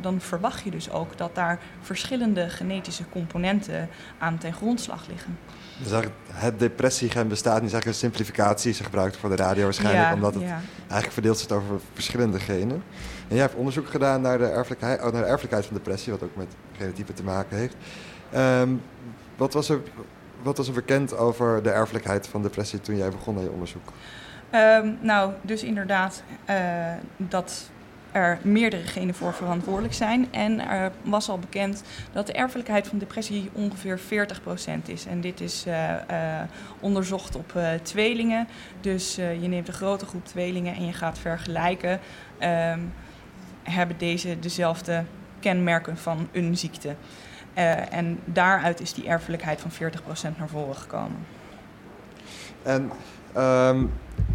dan verwacht je dus ook dat daar verschillende genetische componenten aan ten grondslag liggen. Dus het depressiegen bestaat niet, eigenlijk een simplificatie. Ze gebruikt voor de radio waarschijnlijk, ja, omdat het ja. eigenlijk verdeeld zit over verschillende genen. En jij hebt onderzoek gedaan naar de erfelijkheid, oh, naar de erfelijkheid van depressie, wat ook met genotype te maken heeft. Um, wat, was er, wat was er bekend over de erfelijkheid van depressie toen jij begon aan je onderzoek? Um, nou, dus inderdaad uh, dat er meerdere genen voor verantwoordelijk zijn. En er was al bekend dat de erfelijkheid van depressie ongeveer 40% is. En dit is uh, uh, onderzocht op tweelingen. Dus je neemt een grote groep tweelingen en je gaat vergelijken. Um, hebben deze dezelfde kenmerken van een ziekte? en daaruit is die erfelijkheid van 40% naar voren gekomen. En um,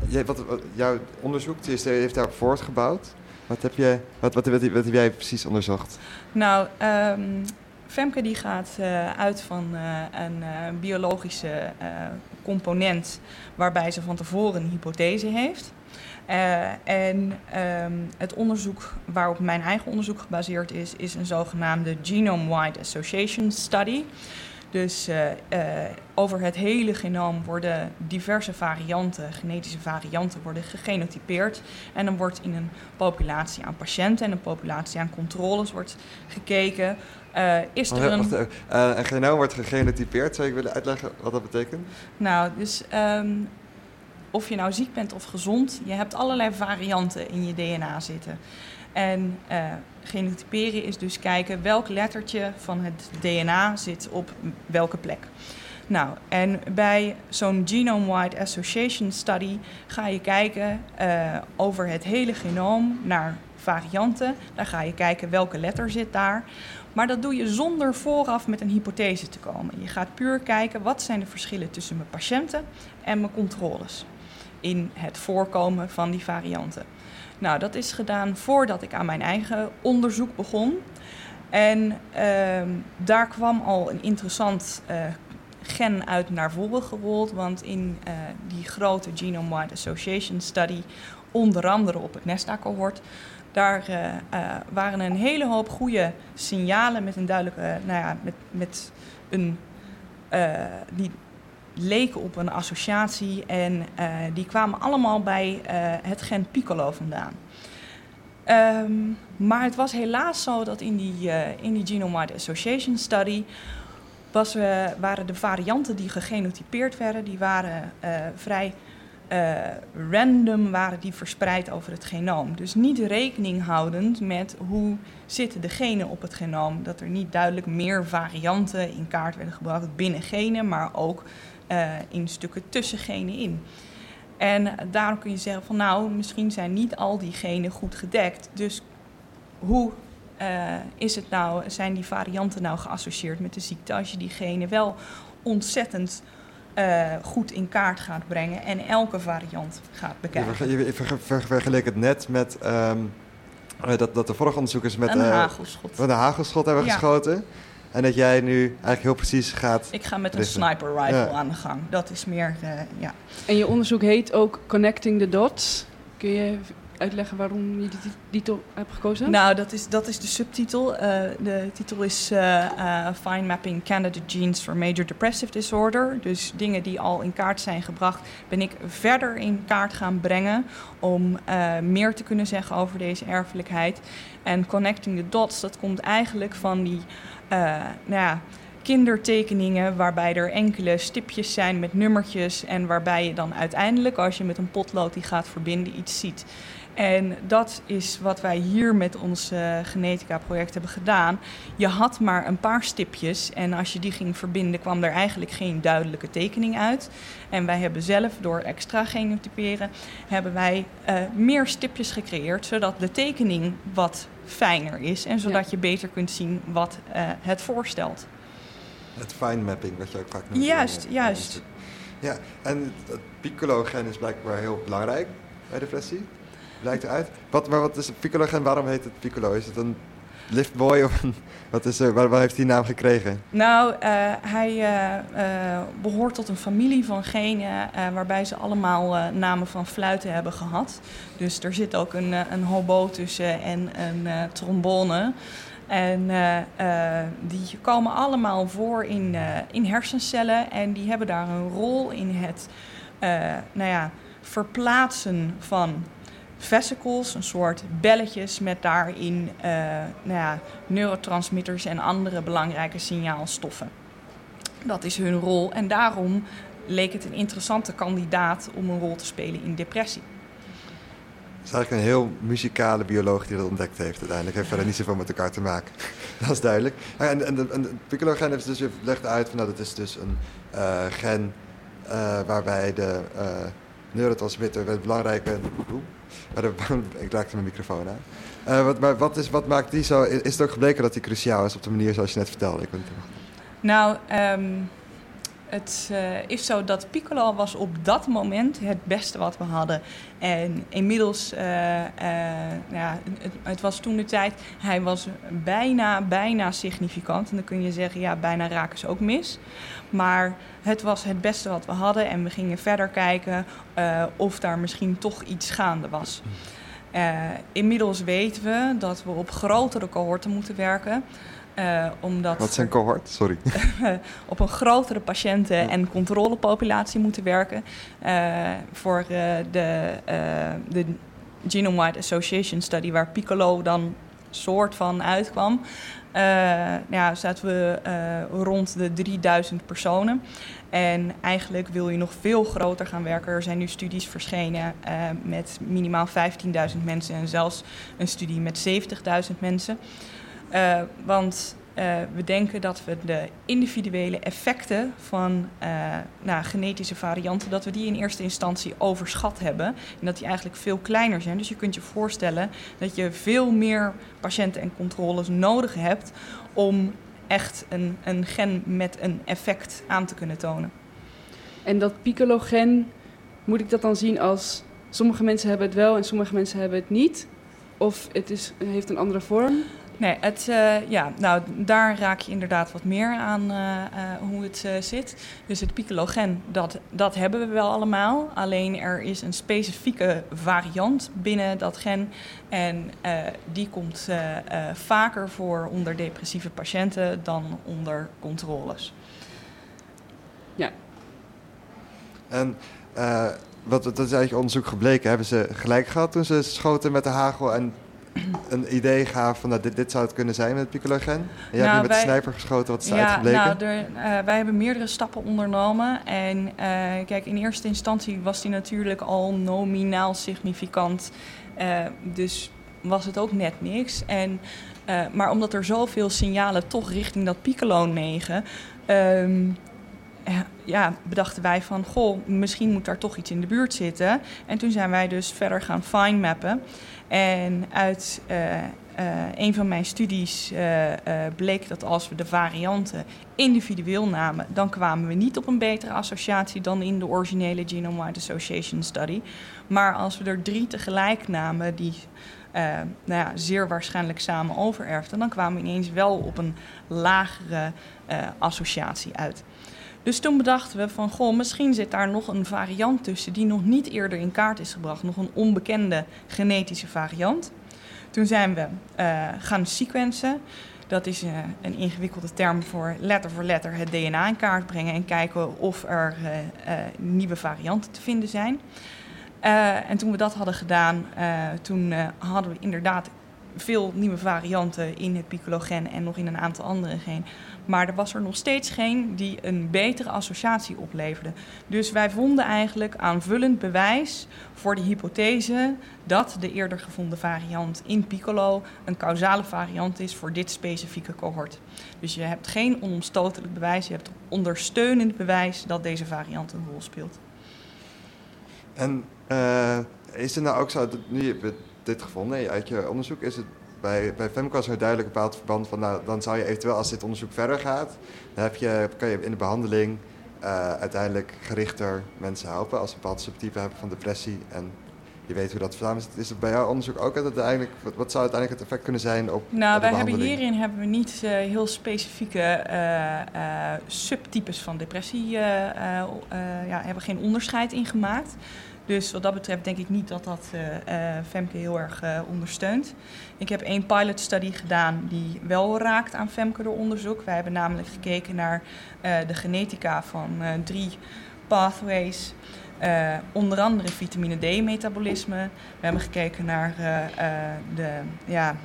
jij, wat, jouw onderzoek heeft daar voortgebouwd. Wat heb, je, wat, wat, wat, heb jij precies onderzocht? Nou, um, Femke die gaat uh, uit van uh, een uh, biologische component waarbij ze van tevoren een hypothese heeft. en um, het onderzoek waarop mijn eigen onderzoek gebaseerd is, is een zogenaamde Genome-Wide Association Study. Dus uh, uh, over het hele genoom worden diverse varianten, genetische varianten, worden gegenotypeerd. En dan wordt in een populatie aan patiënten en een populatie aan controles wordt gekeken. Uh, is er een... Een genoom wordt gegenotypeerd. Zou je willen uitleggen wat dat betekent? Nou, dus um, of je nou ziek bent of gezond, je hebt allerlei varianten in je DNA zitten. En genotyperen is dus kijken welk lettertje van het DNA zit op welke plek. Nou, en bij zo'n Genome-Wide Association Study ga je kijken uh, over het hele genoom naar varianten. Daar ga je kijken welke letter zit daar. Maar dat doe je zonder vooraf met een hypothese te komen. Je gaat puur kijken wat zijn de verschillen tussen mijn patiënten en mijn controles in het voorkomen van die varianten. Nou, dat is gedaan voordat ik aan mijn eigen onderzoek begon. En uh, daar kwam al een interessant uh, gen uit naar voren gerold. Want in uh, die grote Genome-Wide Association Study, onder andere op het NESTA-cohort, daar uh, waren een hele hoop goede signalen met een duidelijke, nou ja, met, met een, die leken op een associatie en uh, die kwamen allemaal bij uh, het gen Piccolo vandaan. Um, maar het was helaas zo dat in die, uh, in die Genome-Wide Association Study was, waren de varianten die gegenotypeerd werden, die waren vrij random, waren die verspreid over het genoom. Dus niet rekening houdend met hoe zitten de genen op het genoom. Dat er niet duidelijk meer varianten in kaart werden gebracht binnen genen, maar ook uh, in stukken tussen genen in. En daarom kun je zeggen van nou, misschien zijn niet al die genen goed gedekt. Dus hoe uh, is het nou, zijn die varianten nou geassocieerd met de ziekte als je die genen wel ontzettend uh, goed in kaart gaat brengen en elke variant gaat bekijken. Je, ver, ver, vergeleek het net met um, dat, dat de vorige onderzoekers met een hagelschot, met een hagelschot hebben ja. geschoten. En dat jij nu eigenlijk heel precies gaat... Ik ga met een richten. sniper rifle Ja. aan de gang. Dat is meer, eh, ja. En je onderzoek heet ook Connecting the Dots. Kun je uitleggen waarom je die tit- titel hebt gekozen? Nou, dat is, dat is de subtitel. Eh, de titel is eh, eh, Fine Mapping Candidate Genes for Major Depressive Disorder. Dus dingen die al in kaart zijn gebracht, ben ik verder in kaart gaan brengen om eh, meer te kunnen zeggen over deze erfelijkheid. En Connecting the Dots, dat komt eigenlijk van die eh, nou ja, kindertekeningen waarbij er enkele stipjes zijn met nummertjes en waarbij je dan uiteindelijk, als je met een potlood die gaat verbinden, iets ziet. En dat is wat wij hier met ons eh, genetica-project hebben gedaan. Je had maar een paar stipjes en als je die ging verbinden kwam er eigenlijk geen duidelijke tekening uit. En wij hebben zelf door extra genotyperen, hebben wij eh, meer stipjes gecreëerd, zodat de tekening wat fijner is en zodat Ja. je beter kunt zien wat eh, het voorstelt. Het fine mapping, wat je ook vaak noemt. Juist, in, juist. Ja, en het piccolo-gen is blijkbaar heel belangrijk bij depressie. Blijkt eruit. Wat, maar wat is het piccolo-gen? Waarom heet het piccolo? Is het een liftboy of wat is er, waar, waar heeft hij naam gekregen? Nou, eh, hij eh, eh, behoort tot een familie van genen waarbij ze allemaal namen van fluiten hebben gehad. Dus er zit ook een, een hobo tussen en een trombone. En die komen allemaal voor in, in hersencellen en die hebben daar een rol in het nou ja, verplaatsen van vesicles, een soort belletjes met daarin eh, nou ja, neurotransmitters en andere belangrijke signaalstoffen. Dat is hun rol en daarom leek het een interessante kandidaat om een rol te spelen in depressie. Het is eigenlijk een heel muzikale bioloog die dat ontdekt heeft uiteindelijk. Heeft verder niet zoveel met elkaar te maken. [LAUGHS] dat is duidelijk. En, en, de- piccolo-gen heeft dus, legt uit van nou, dat is dus een eh, gen eh, waarbij de neurotransmitter, belangrijke... [LAUGHS] Ik raakte mijn microfoon aan. Eh, wat, maar wat, is, wat maakt die zo... Is het ook gebleken dat die cruciaal is op de manier zoals je net vertelde? Ik ben, Nou, ehm, het eh, is zo dat Piccolo was op dat moment het beste wat we hadden. En inmiddels, eh, eh, ja, het, het was toen de tijd, hij was bijna, bijna significant. En dan kun je zeggen, ja, bijna raken ze ook mis. Maar het was het beste wat we hadden en we gingen verder kijken of daar misschien toch iets gaande was. Eh, inmiddels weten we dat we op grotere cohorten moeten werken. Eh, omdat wat er- cohort? Sorry. [LAUGHS] [LAUGHS] op een grotere patiënten- en controlepopulatie moeten werken. eh, voor eh, de, eh, de Genome-Wide Association Study, waar Piccolo dan soort van uitkwam. eh, ja, zaten we eh, rond de 3000 personen. En eigenlijk wil je nog veel groter gaan werken. Er zijn nu studies verschenen eh, met minimaal 15.000 mensen en zelfs een studie met 70.000 mensen. Eh, want eh, we denken dat we de individuele effecten van eh, nou, genetische varianten, dat we die in eerste instantie overschat hebben. En dat die eigenlijk veel kleiner zijn. Dus je kunt je voorstellen dat je veel meer patiënten en controles nodig hebt om echt een, een gen met een effect aan te kunnen tonen. En dat piccolo-gen, moet ik dat dan zien als... sommige mensen hebben het wel en sommige mensen hebben het niet? Of het is, heeft een andere vorm? Nee, het, eh, ja, nou, daar raak je inderdaad wat meer aan eh, eh, hoe het eh, zit. Dus het piccolo-gen, dat, dat hebben we wel allemaal. Alleen er is een specifieke variant binnen dat gen. En eh, die komt eh, eh, vaker voor onder depressieve patiënten dan onder controles. En eh, wat, dat is eigenlijk onderzoek gebleken. Hebben ze gelijk gehad toen ze schoten met de hagel en [CLEARS THROAT] een idee gaven van nou, dit, dit zou het kunnen zijn met het piccolo-gen? En jij Nou, hebt nu met wij- de sniper geschoten, wat is Ja, nou, er, eh, wij hebben meerdere stappen ondernomen. En eh, kijk, in eerste instantie was die natuurlijk al nominaal significant. Eh, dus was het ook net niks. En, maar omdat er zoveel signalen toch richting dat piccolo 9... ehm, ja, ja, bedachten wij van, goh, misschien moet daar toch iets in de buurt zitten. En toen zijn wij dus verder gaan fine mappen. En uit eh, eh, een van mijn studies eh, eh, bleek dat als we de varianten individueel namen, dan kwamen we niet op een betere associatie dan in de originele Genome-Wide Association Study. Maar als we er drie tegelijk namen die eh, nou ja, zeer waarschijnlijk samen overerfden, dan kwamen we ineens wel op een lagere associatie uit. Dus toen bedachten we van, goh, misschien zit daar nog een variant tussen die nog niet eerder in kaart is gebracht, nog een onbekende genetische variant. Toen zijn we uh, gaan sequencen. Dat is uh, een ingewikkelde term voor letter voor letter het DNA in kaart brengen en kijken of er uh, nieuwe varianten te vinden zijn. en toen we dat hadden gedaan, toen hadden we inderdaad veel nieuwe varianten in het picologen en nog in een aantal andere geen. Maar er was er nog steeds geen die een betere associatie opleverde. Dus wij vonden eigenlijk aanvullend bewijs voor de hypothese dat de eerder gevonden variant in Piccolo een causale variant is voor dit specifieke cohort. Dus je hebt geen onomstotelijk bewijs, je hebt ondersteunend bewijs dat deze variant een rol speelt. En uh, is het nou ook zo, dat nu je dit gevonden uit je onderzoek, is het bij, bij Femco is er duidelijk een bepaald verband van, nou, dan zou je eventueel als dit onderzoek verder gaat, dan heb je, kan je in de behandeling uh, uiteindelijk gerichter mensen helpen als ze een bepaald subtype hebben van depressie en je weet hoe dat samen zit. Is het bij jouw onderzoek ook uiteindelijk, wat, wat zou uiteindelijk het effect kunnen zijn op Nou, wij hebben hierin hebben we niet uh, heel specifieke uh, subtypes van depressie, ja, hebben geen onderscheid in gemaakt. Dus wat dat betreft denk ik niet dat dat uh, uh, Femke heel erg uh, ondersteunt. Ik heb één pilot study gedaan die wel raakt aan Femke door onderzoek. Wij hebben namelijk gekeken naar de genetica van drie pathways. onder andere vitamine D-metabolisme. We hebben gekeken naar de, ja,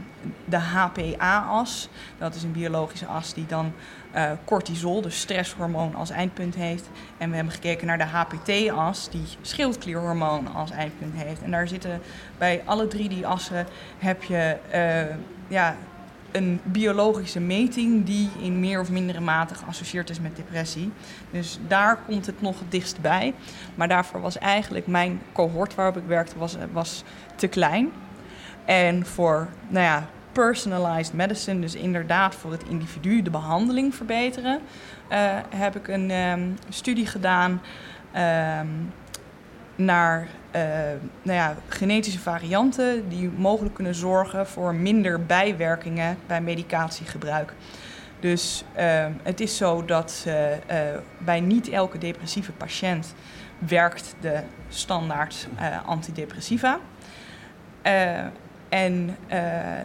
de HPA-as. Dat is een biologische as die dan uh, cortisol, dus stresshormoon, als eindpunt heeft. En we hebben gekeken naar de HPT-as, die schildklierhormoon als eindpunt heeft. En daar zitten bij alle drie die assen heb je uh, ja, een biologische meting die in meer of mindere mate geassocieerd is met depressie. Dus daar komt het nog het dichtst bij. Maar daarvoor was eigenlijk mijn cohort waarop ik werkte was, was te klein. En voor, nou ja, personalized medicine, dus inderdaad voor het individu de behandeling verbeteren, uh, heb ik een um, studie gedaan um, naar uh, nou ja, genetische varianten die mogelijk kunnen zorgen voor minder bijwerkingen bij medicatiegebruik. Dus uh, het is zo dat uh, bij niet elke depressieve patiënt werkt de standaard antidepressiva. En uh,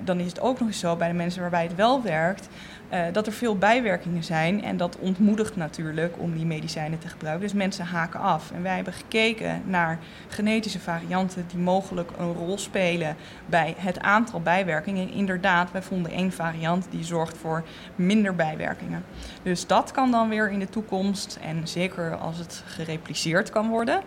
dan is het ook nog eens zo bij de mensen waarbij het wel werkt, uh, dat er veel bijwerkingen zijn. En dat ontmoedigt natuurlijk om die medicijnen te gebruiken. Dus mensen haken af. En wij hebben gekeken naar genetische varianten die mogelijk een rol spelen bij het aantal bijwerkingen. En inderdaad, wij vonden één variant die zorgt voor minder bijwerkingen. Dus dat kan dan weer in de toekomst, en zeker als het gerepliceerd kan worden.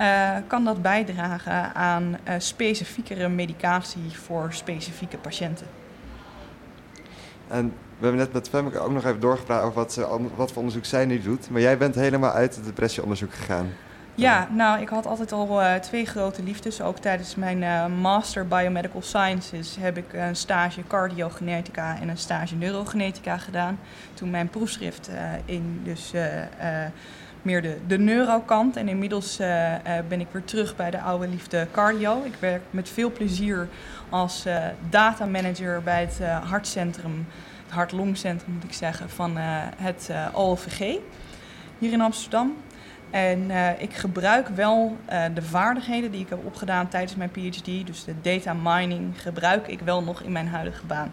Uh, kan dat bijdragen aan uh, specifiekere medicatie voor specifieke patiënten. En we hebben net met Femmeke ook nog even doorgepraat over wat, wat voor onderzoek zij nu doet. Maar jij bent helemaal uit het depressieonderzoek gegaan. Ja, nou, ik had altijd al uh, twee grote liefdes. Ook tijdens mijn uh, Master Biomedical Sciences heb ik een stage cardiogenetica en een stage neurogenetica gedaan. Toen mijn proefschrift uh, in dus meer de, de neurokant. En inmiddels uh, uh, ben ik weer terug bij de oude liefde cardio. Ik werk met veel plezier als uh, data manager bij het hartcentrum, het hart-longcentrum moet ik zeggen, van het OLVG hier in Amsterdam. En ik gebruik wel de vaardigheden die ik heb opgedaan tijdens mijn PhD, dus de data mining, gebruik ik wel nog in mijn huidige baan.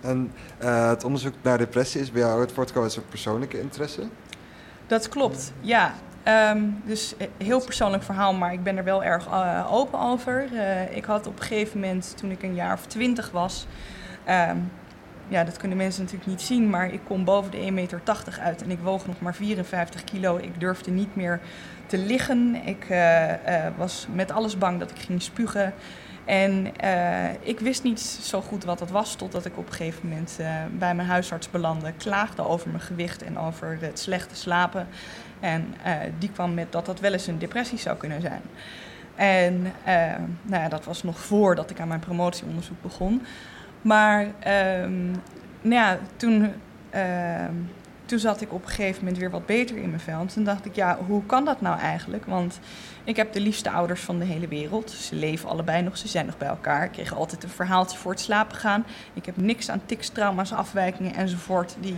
En het onderzoek naar depressie is bij jou het voortkomen uit persoonlijke interesse? Dat klopt, ja. Um, dus heel persoonlijk verhaal, maar ik ben er wel erg uh, open over. Uh, ik had op een gegeven moment, toen ik een jaar of twintig was... Um, ja, dat kunnen mensen natuurlijk niet zien, maar ik kom boven de 1,80 meter uit en ik woog nog maar 54 kilo. Ik durfde niet meer te liggen. Ik was met alles bang dat ik ging spugen. En uh, ik wist niet zo goed wat dat was, totdat ik op een gegeven moment uh, bij mijn huisarts belandde. Klaagde over mijn gewicht en over het slechte slapen. En uh, die kwam met dat dat wel eens een depressie zou kunnen zijn. En nou ja, dat was nog voordat ik aan mijn promotieonderzoek begon. Maar ehm, nou ja, toen ehm, toen zat ik op een gegeven moment weer wat beter in mijn vel. En toen dacht ik, ja, hoe kan dat nou eigenlijk? Want ik heb de liefste ouders van de hele wereld. Ze leven allebei nog, ze zijn nog bij elkaar. Ik kreeg altijd een verhaaltje voor het slapen gaan. Ik heb niks aan tics, trauma's, afwijkingen enzovoort... die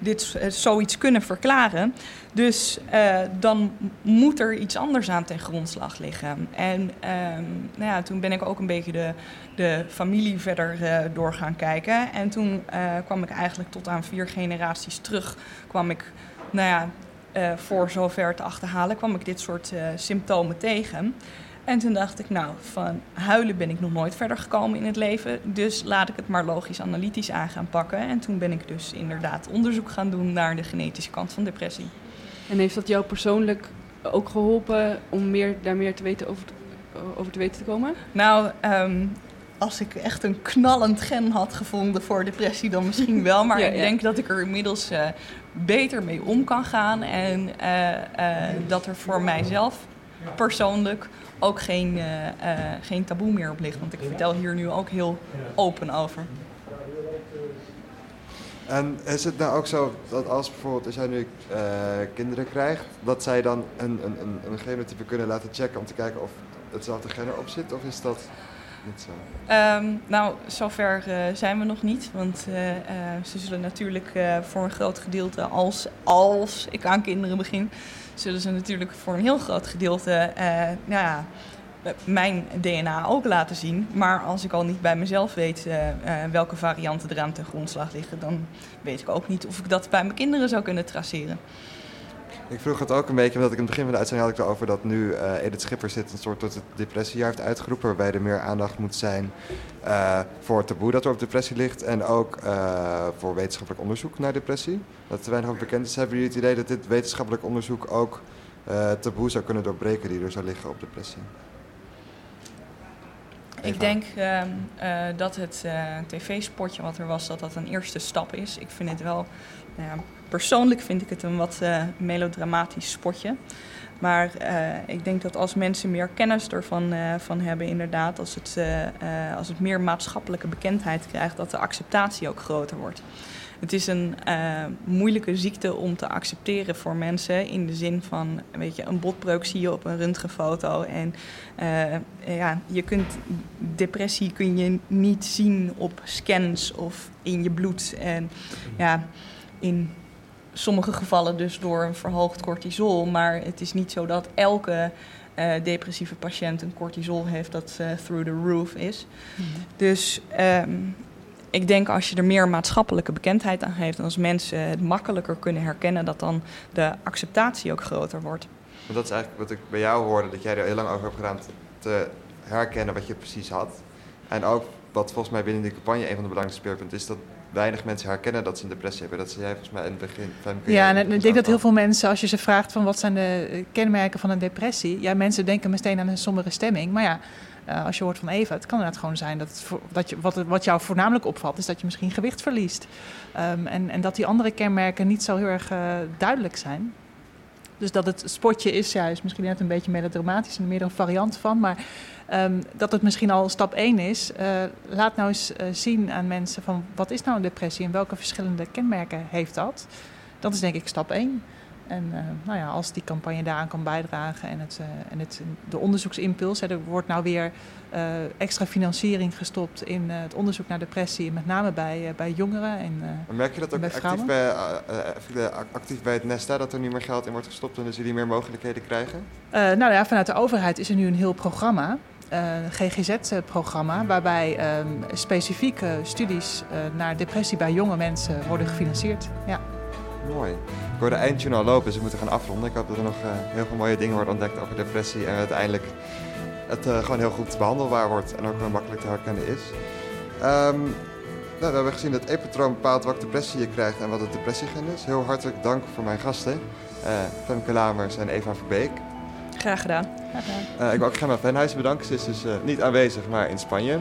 dit eh, zoiets kunnen verklaren. Dus uh, dan moet er iets anders aan ten grondslag liggen. En um, nou ja, toen ben ik ook een beetje de, de familie verder uh, door gaan kijken. En toen kwam ik eigenlijk tot aan vier generaties terug. kwam ik, nou ja, voor zover te achterhalen, kwam ik dit soort symptomen tegen. En toen dacht ik, nou, van huilen ben ik nog nooit verder gekomen in het leven. Dus laat ik het maar logisch-analytisch aan gaan pakken. En toen ben ik dus inderdaad onderzoek gaan doen naar de genetische kant van depressie. En heeft dat jou persoonlijk ook geholpen om meer, daar meer te weten over, over te weten te komen? Nou, um, als ik echt een knallend gen had gevonden voor depressie, dan misschien [LAUGHS] wel. Maar ja, ik denk dat ik er inmiddels uh, beter mee om kan gaan. En uh, uh, dat er voor mijzelf persoonlijk ook geen, uh, uh, geen taboe meer op ligt. Want ik vertel hier nu ook heel open over. En is het nou ook zo dat als bijvoorbeeld als jij nu uh, kinderen krijgt, dat zij dan een, een, een, een genotype kunnen laten checken om te kijken of hetzelfde gen erop zit? Of is dat zo? Um, nou, zover uh, zijn we nog niet. Want uh, ze zullen natuurlijk voor een groot gedeelte, als, als ik aan kinderen begin, zullen ze natuurlijk voor een heel groot gedeelte nou ja, mijn DNA ook laten zien. Maar als ik al niet bij mezelf weet welke varianten eraan ten grondslag liggen, dan weet ik ook niet of ik dat bij mijn kinderen zou kunnen traceren. Ik vroeg het ook een beetje, omdat ik in het begin van de uitzending had ik erover dat nu uh, Edith Schipper zit een soort tot het depressiejaar heeft uitgeroepen, waarbij er meer aandacht moet zijn voor het taboe dat er op depressie ligt en ook voor wetenschappelijk onderzoek naar depressie. Dat te weinig over bekend is. Hebben jullie het idee dat dit wetenschappelijk onderzoek ook taboe zou kunnen doorbreken die er zou liggen op depressie? Ik denk uh, dat het tv-spotje wat er was, dat dat een eerste stap is. Ik vind het wel, nou ja, persoonlijk vind ik het een wat uh, melodramatisch spotje. Maar ik denk dat als mensen meer kennis ervan van hebben, inderdaad, als het, als het meer maatschappelijke bekendheid krijgt, dat de acceptatie ook groter wordt. Het is een moeilijke ziekte om te accepteren voor mensen. In de zin van, weet je, een botbreuk zie je op een röntgenfoto. En ja, je kunt depressie kun je niet zien op scans of in je bloed. En ja, in sommige gevallen dus door een verhoogd cortisol. Maar het is niet zo dat elke uh, depressieve patiënt een cortisol heeft dat uh, through the roof is. Mm -hmm. Dus um, ik denk als je er meer maatschappelijke bekendheid aan geeft en als mensen het makkelijker kunnen herkennen, dat dan de acceptatie ook groter wordt. Want dat is eigenlijk wat ik bij jou hoorde, dat jij er heel lang over hebt gedaan te herkennen wat je precies had. En ook wat volgens mij binnen die campagne een van de belangrijkste speerpunten is dat weinig mensen herkennen dat ze een depressie hebben. Dat zei jij volgens mij in het begin. Ja, en ik denk dat heel veel mensen, als je ze vraagt van wat zijn de kenmerken van een depressie, ja, mensen denken meteen aan een sombere stemming. Maar ja, uh, als je hoort van Eva, het kan inderdaad gewoon zijn dat, het dat je, wat, wat jou voornamelijk opvalt, is dat je misschien gewicht verliest. Um, en, en dat die andere kenmerken niet zo heel erg uh, duidelijk zijn. Dus dat het spotje is juist misschien net een beetje melodramatisch en meer een variant van. Maar um, dat het misschien al stap 1 is. Uh, laat nou eens uh, zien aan mensen van wat is nou een depressie en welke verschillende kenmerken heeft dat. Dat is denk ik stap 1. En uh, nou ja, als die campagne daaraan kan bijdragen en, het, uh, en het, de onderzoeksimpuls, hè, er wordt nou weer uh, extra financiering gestopt in het onderzoek naar depressie, met name bij, bij jongeren en Merk je dat ook actief bij, actief bij het Nesta, dat er nu meer geld in wordt gestopt en dus jullie meer mogelijkheden krijgen? nou ja, vanuit de overheid is er nu een heel programma. Een GGZ-programma, waarbij um, specifieke studies naar depressie bij jonge mensen worden gefinancierd. Ja. Mooi. Ik hoorde eindjournaal lopen, dus we moeten gaan afronden. Ik hoop dat er nog uh, heel veel mooie dingen worden ontdekt over depressie. En uiteindelijk het uh, gewoon heel goed behandelbaar wordt en ook wel makkelijk te herkennen is. Um, nou, we hebben gezien dat e-patroon bepaalt welke depressie je krijgt en wat het depressiegen is. Heel hartelijk dank voor mijn gasten. Uh, Femke Lamers en Eva Verbeek. Graag gedaan. Graag gedaan. Uh, ik wil ook Gemma Venhuizen bedanken. Ze is dus uh, niet aanwezig, maar in Spanje.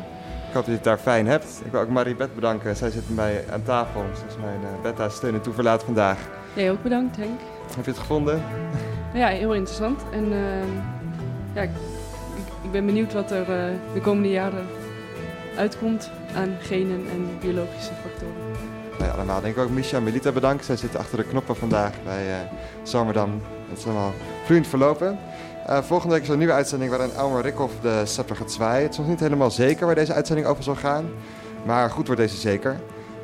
Ik hoop dat je het daar fijn hebt. Ik wil ook Marie Bet bedanken. Zij zit bij aan tafel. Ze is mijn uh, beta-steun en toeverlaat vandaag. Nee, ook bedankt Henk. Heb je het gevonden? Ja, heel interessant. En uh, ja, ik, ik, ben benieuwd wat er uh, de komende jaren uitkomt aan genen en biologische factoren. bij allemaal. Denk ik ook Misha en Melita bedankt. Zij zitten achter de knoppen vandaag bij uh, Zomerdam. Het is allemaal vloeiend verlopen. Uh, volgende week is er een nieuwe uitzending waarin Elmer Rikhoff de scepter gaat zwaaien. Het is nog niet helemaal zeker waar deze uitzending over zal gaan. Maar goed wordt deze zeker.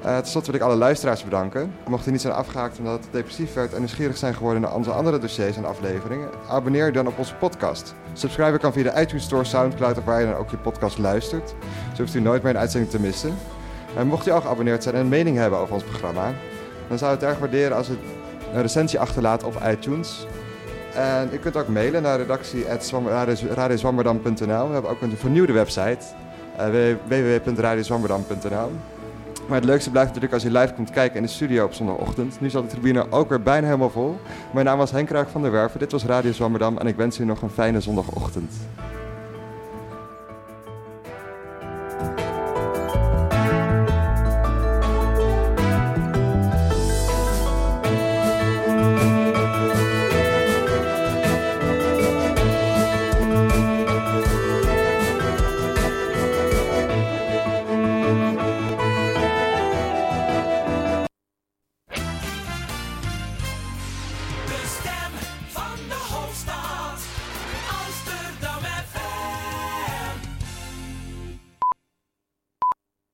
Uh, Ten slotte wil ik alle luisteraars bedanken. Mocht u niet zijn afgehaakt omdat het depressief werd en nieuwsgierig zijn geworden naar onze andere dossiers en afleveringen, abonneer je dan op onze podcast. Subscriben kan via de iTunes Store, Soundcloud of waar je dan ook je podcast luistert. Zo hoeft u nooit meer een uitzending te missen. En mocht u al geabonneerd zijn en een mening hebben over ons programma, dan zou het erg waarderen als u een recensie achterlaat op iTunes. En u kunt ook mailen naar redactie.radiozwammerdam.nl. We hebben ook een vernieuwde website, uh, www.radiozwammerdam.nl. Maar het leukste blijft natuurlijk als je live komt kijken in de studio op zondagochtend. Nu zat de tribune ook weer bijna helemaal vol. Mijn naam was Henk Kruik van der Werven. Dit was Radio Zwammerdam en ik wens u nog een fijne zondagochtend.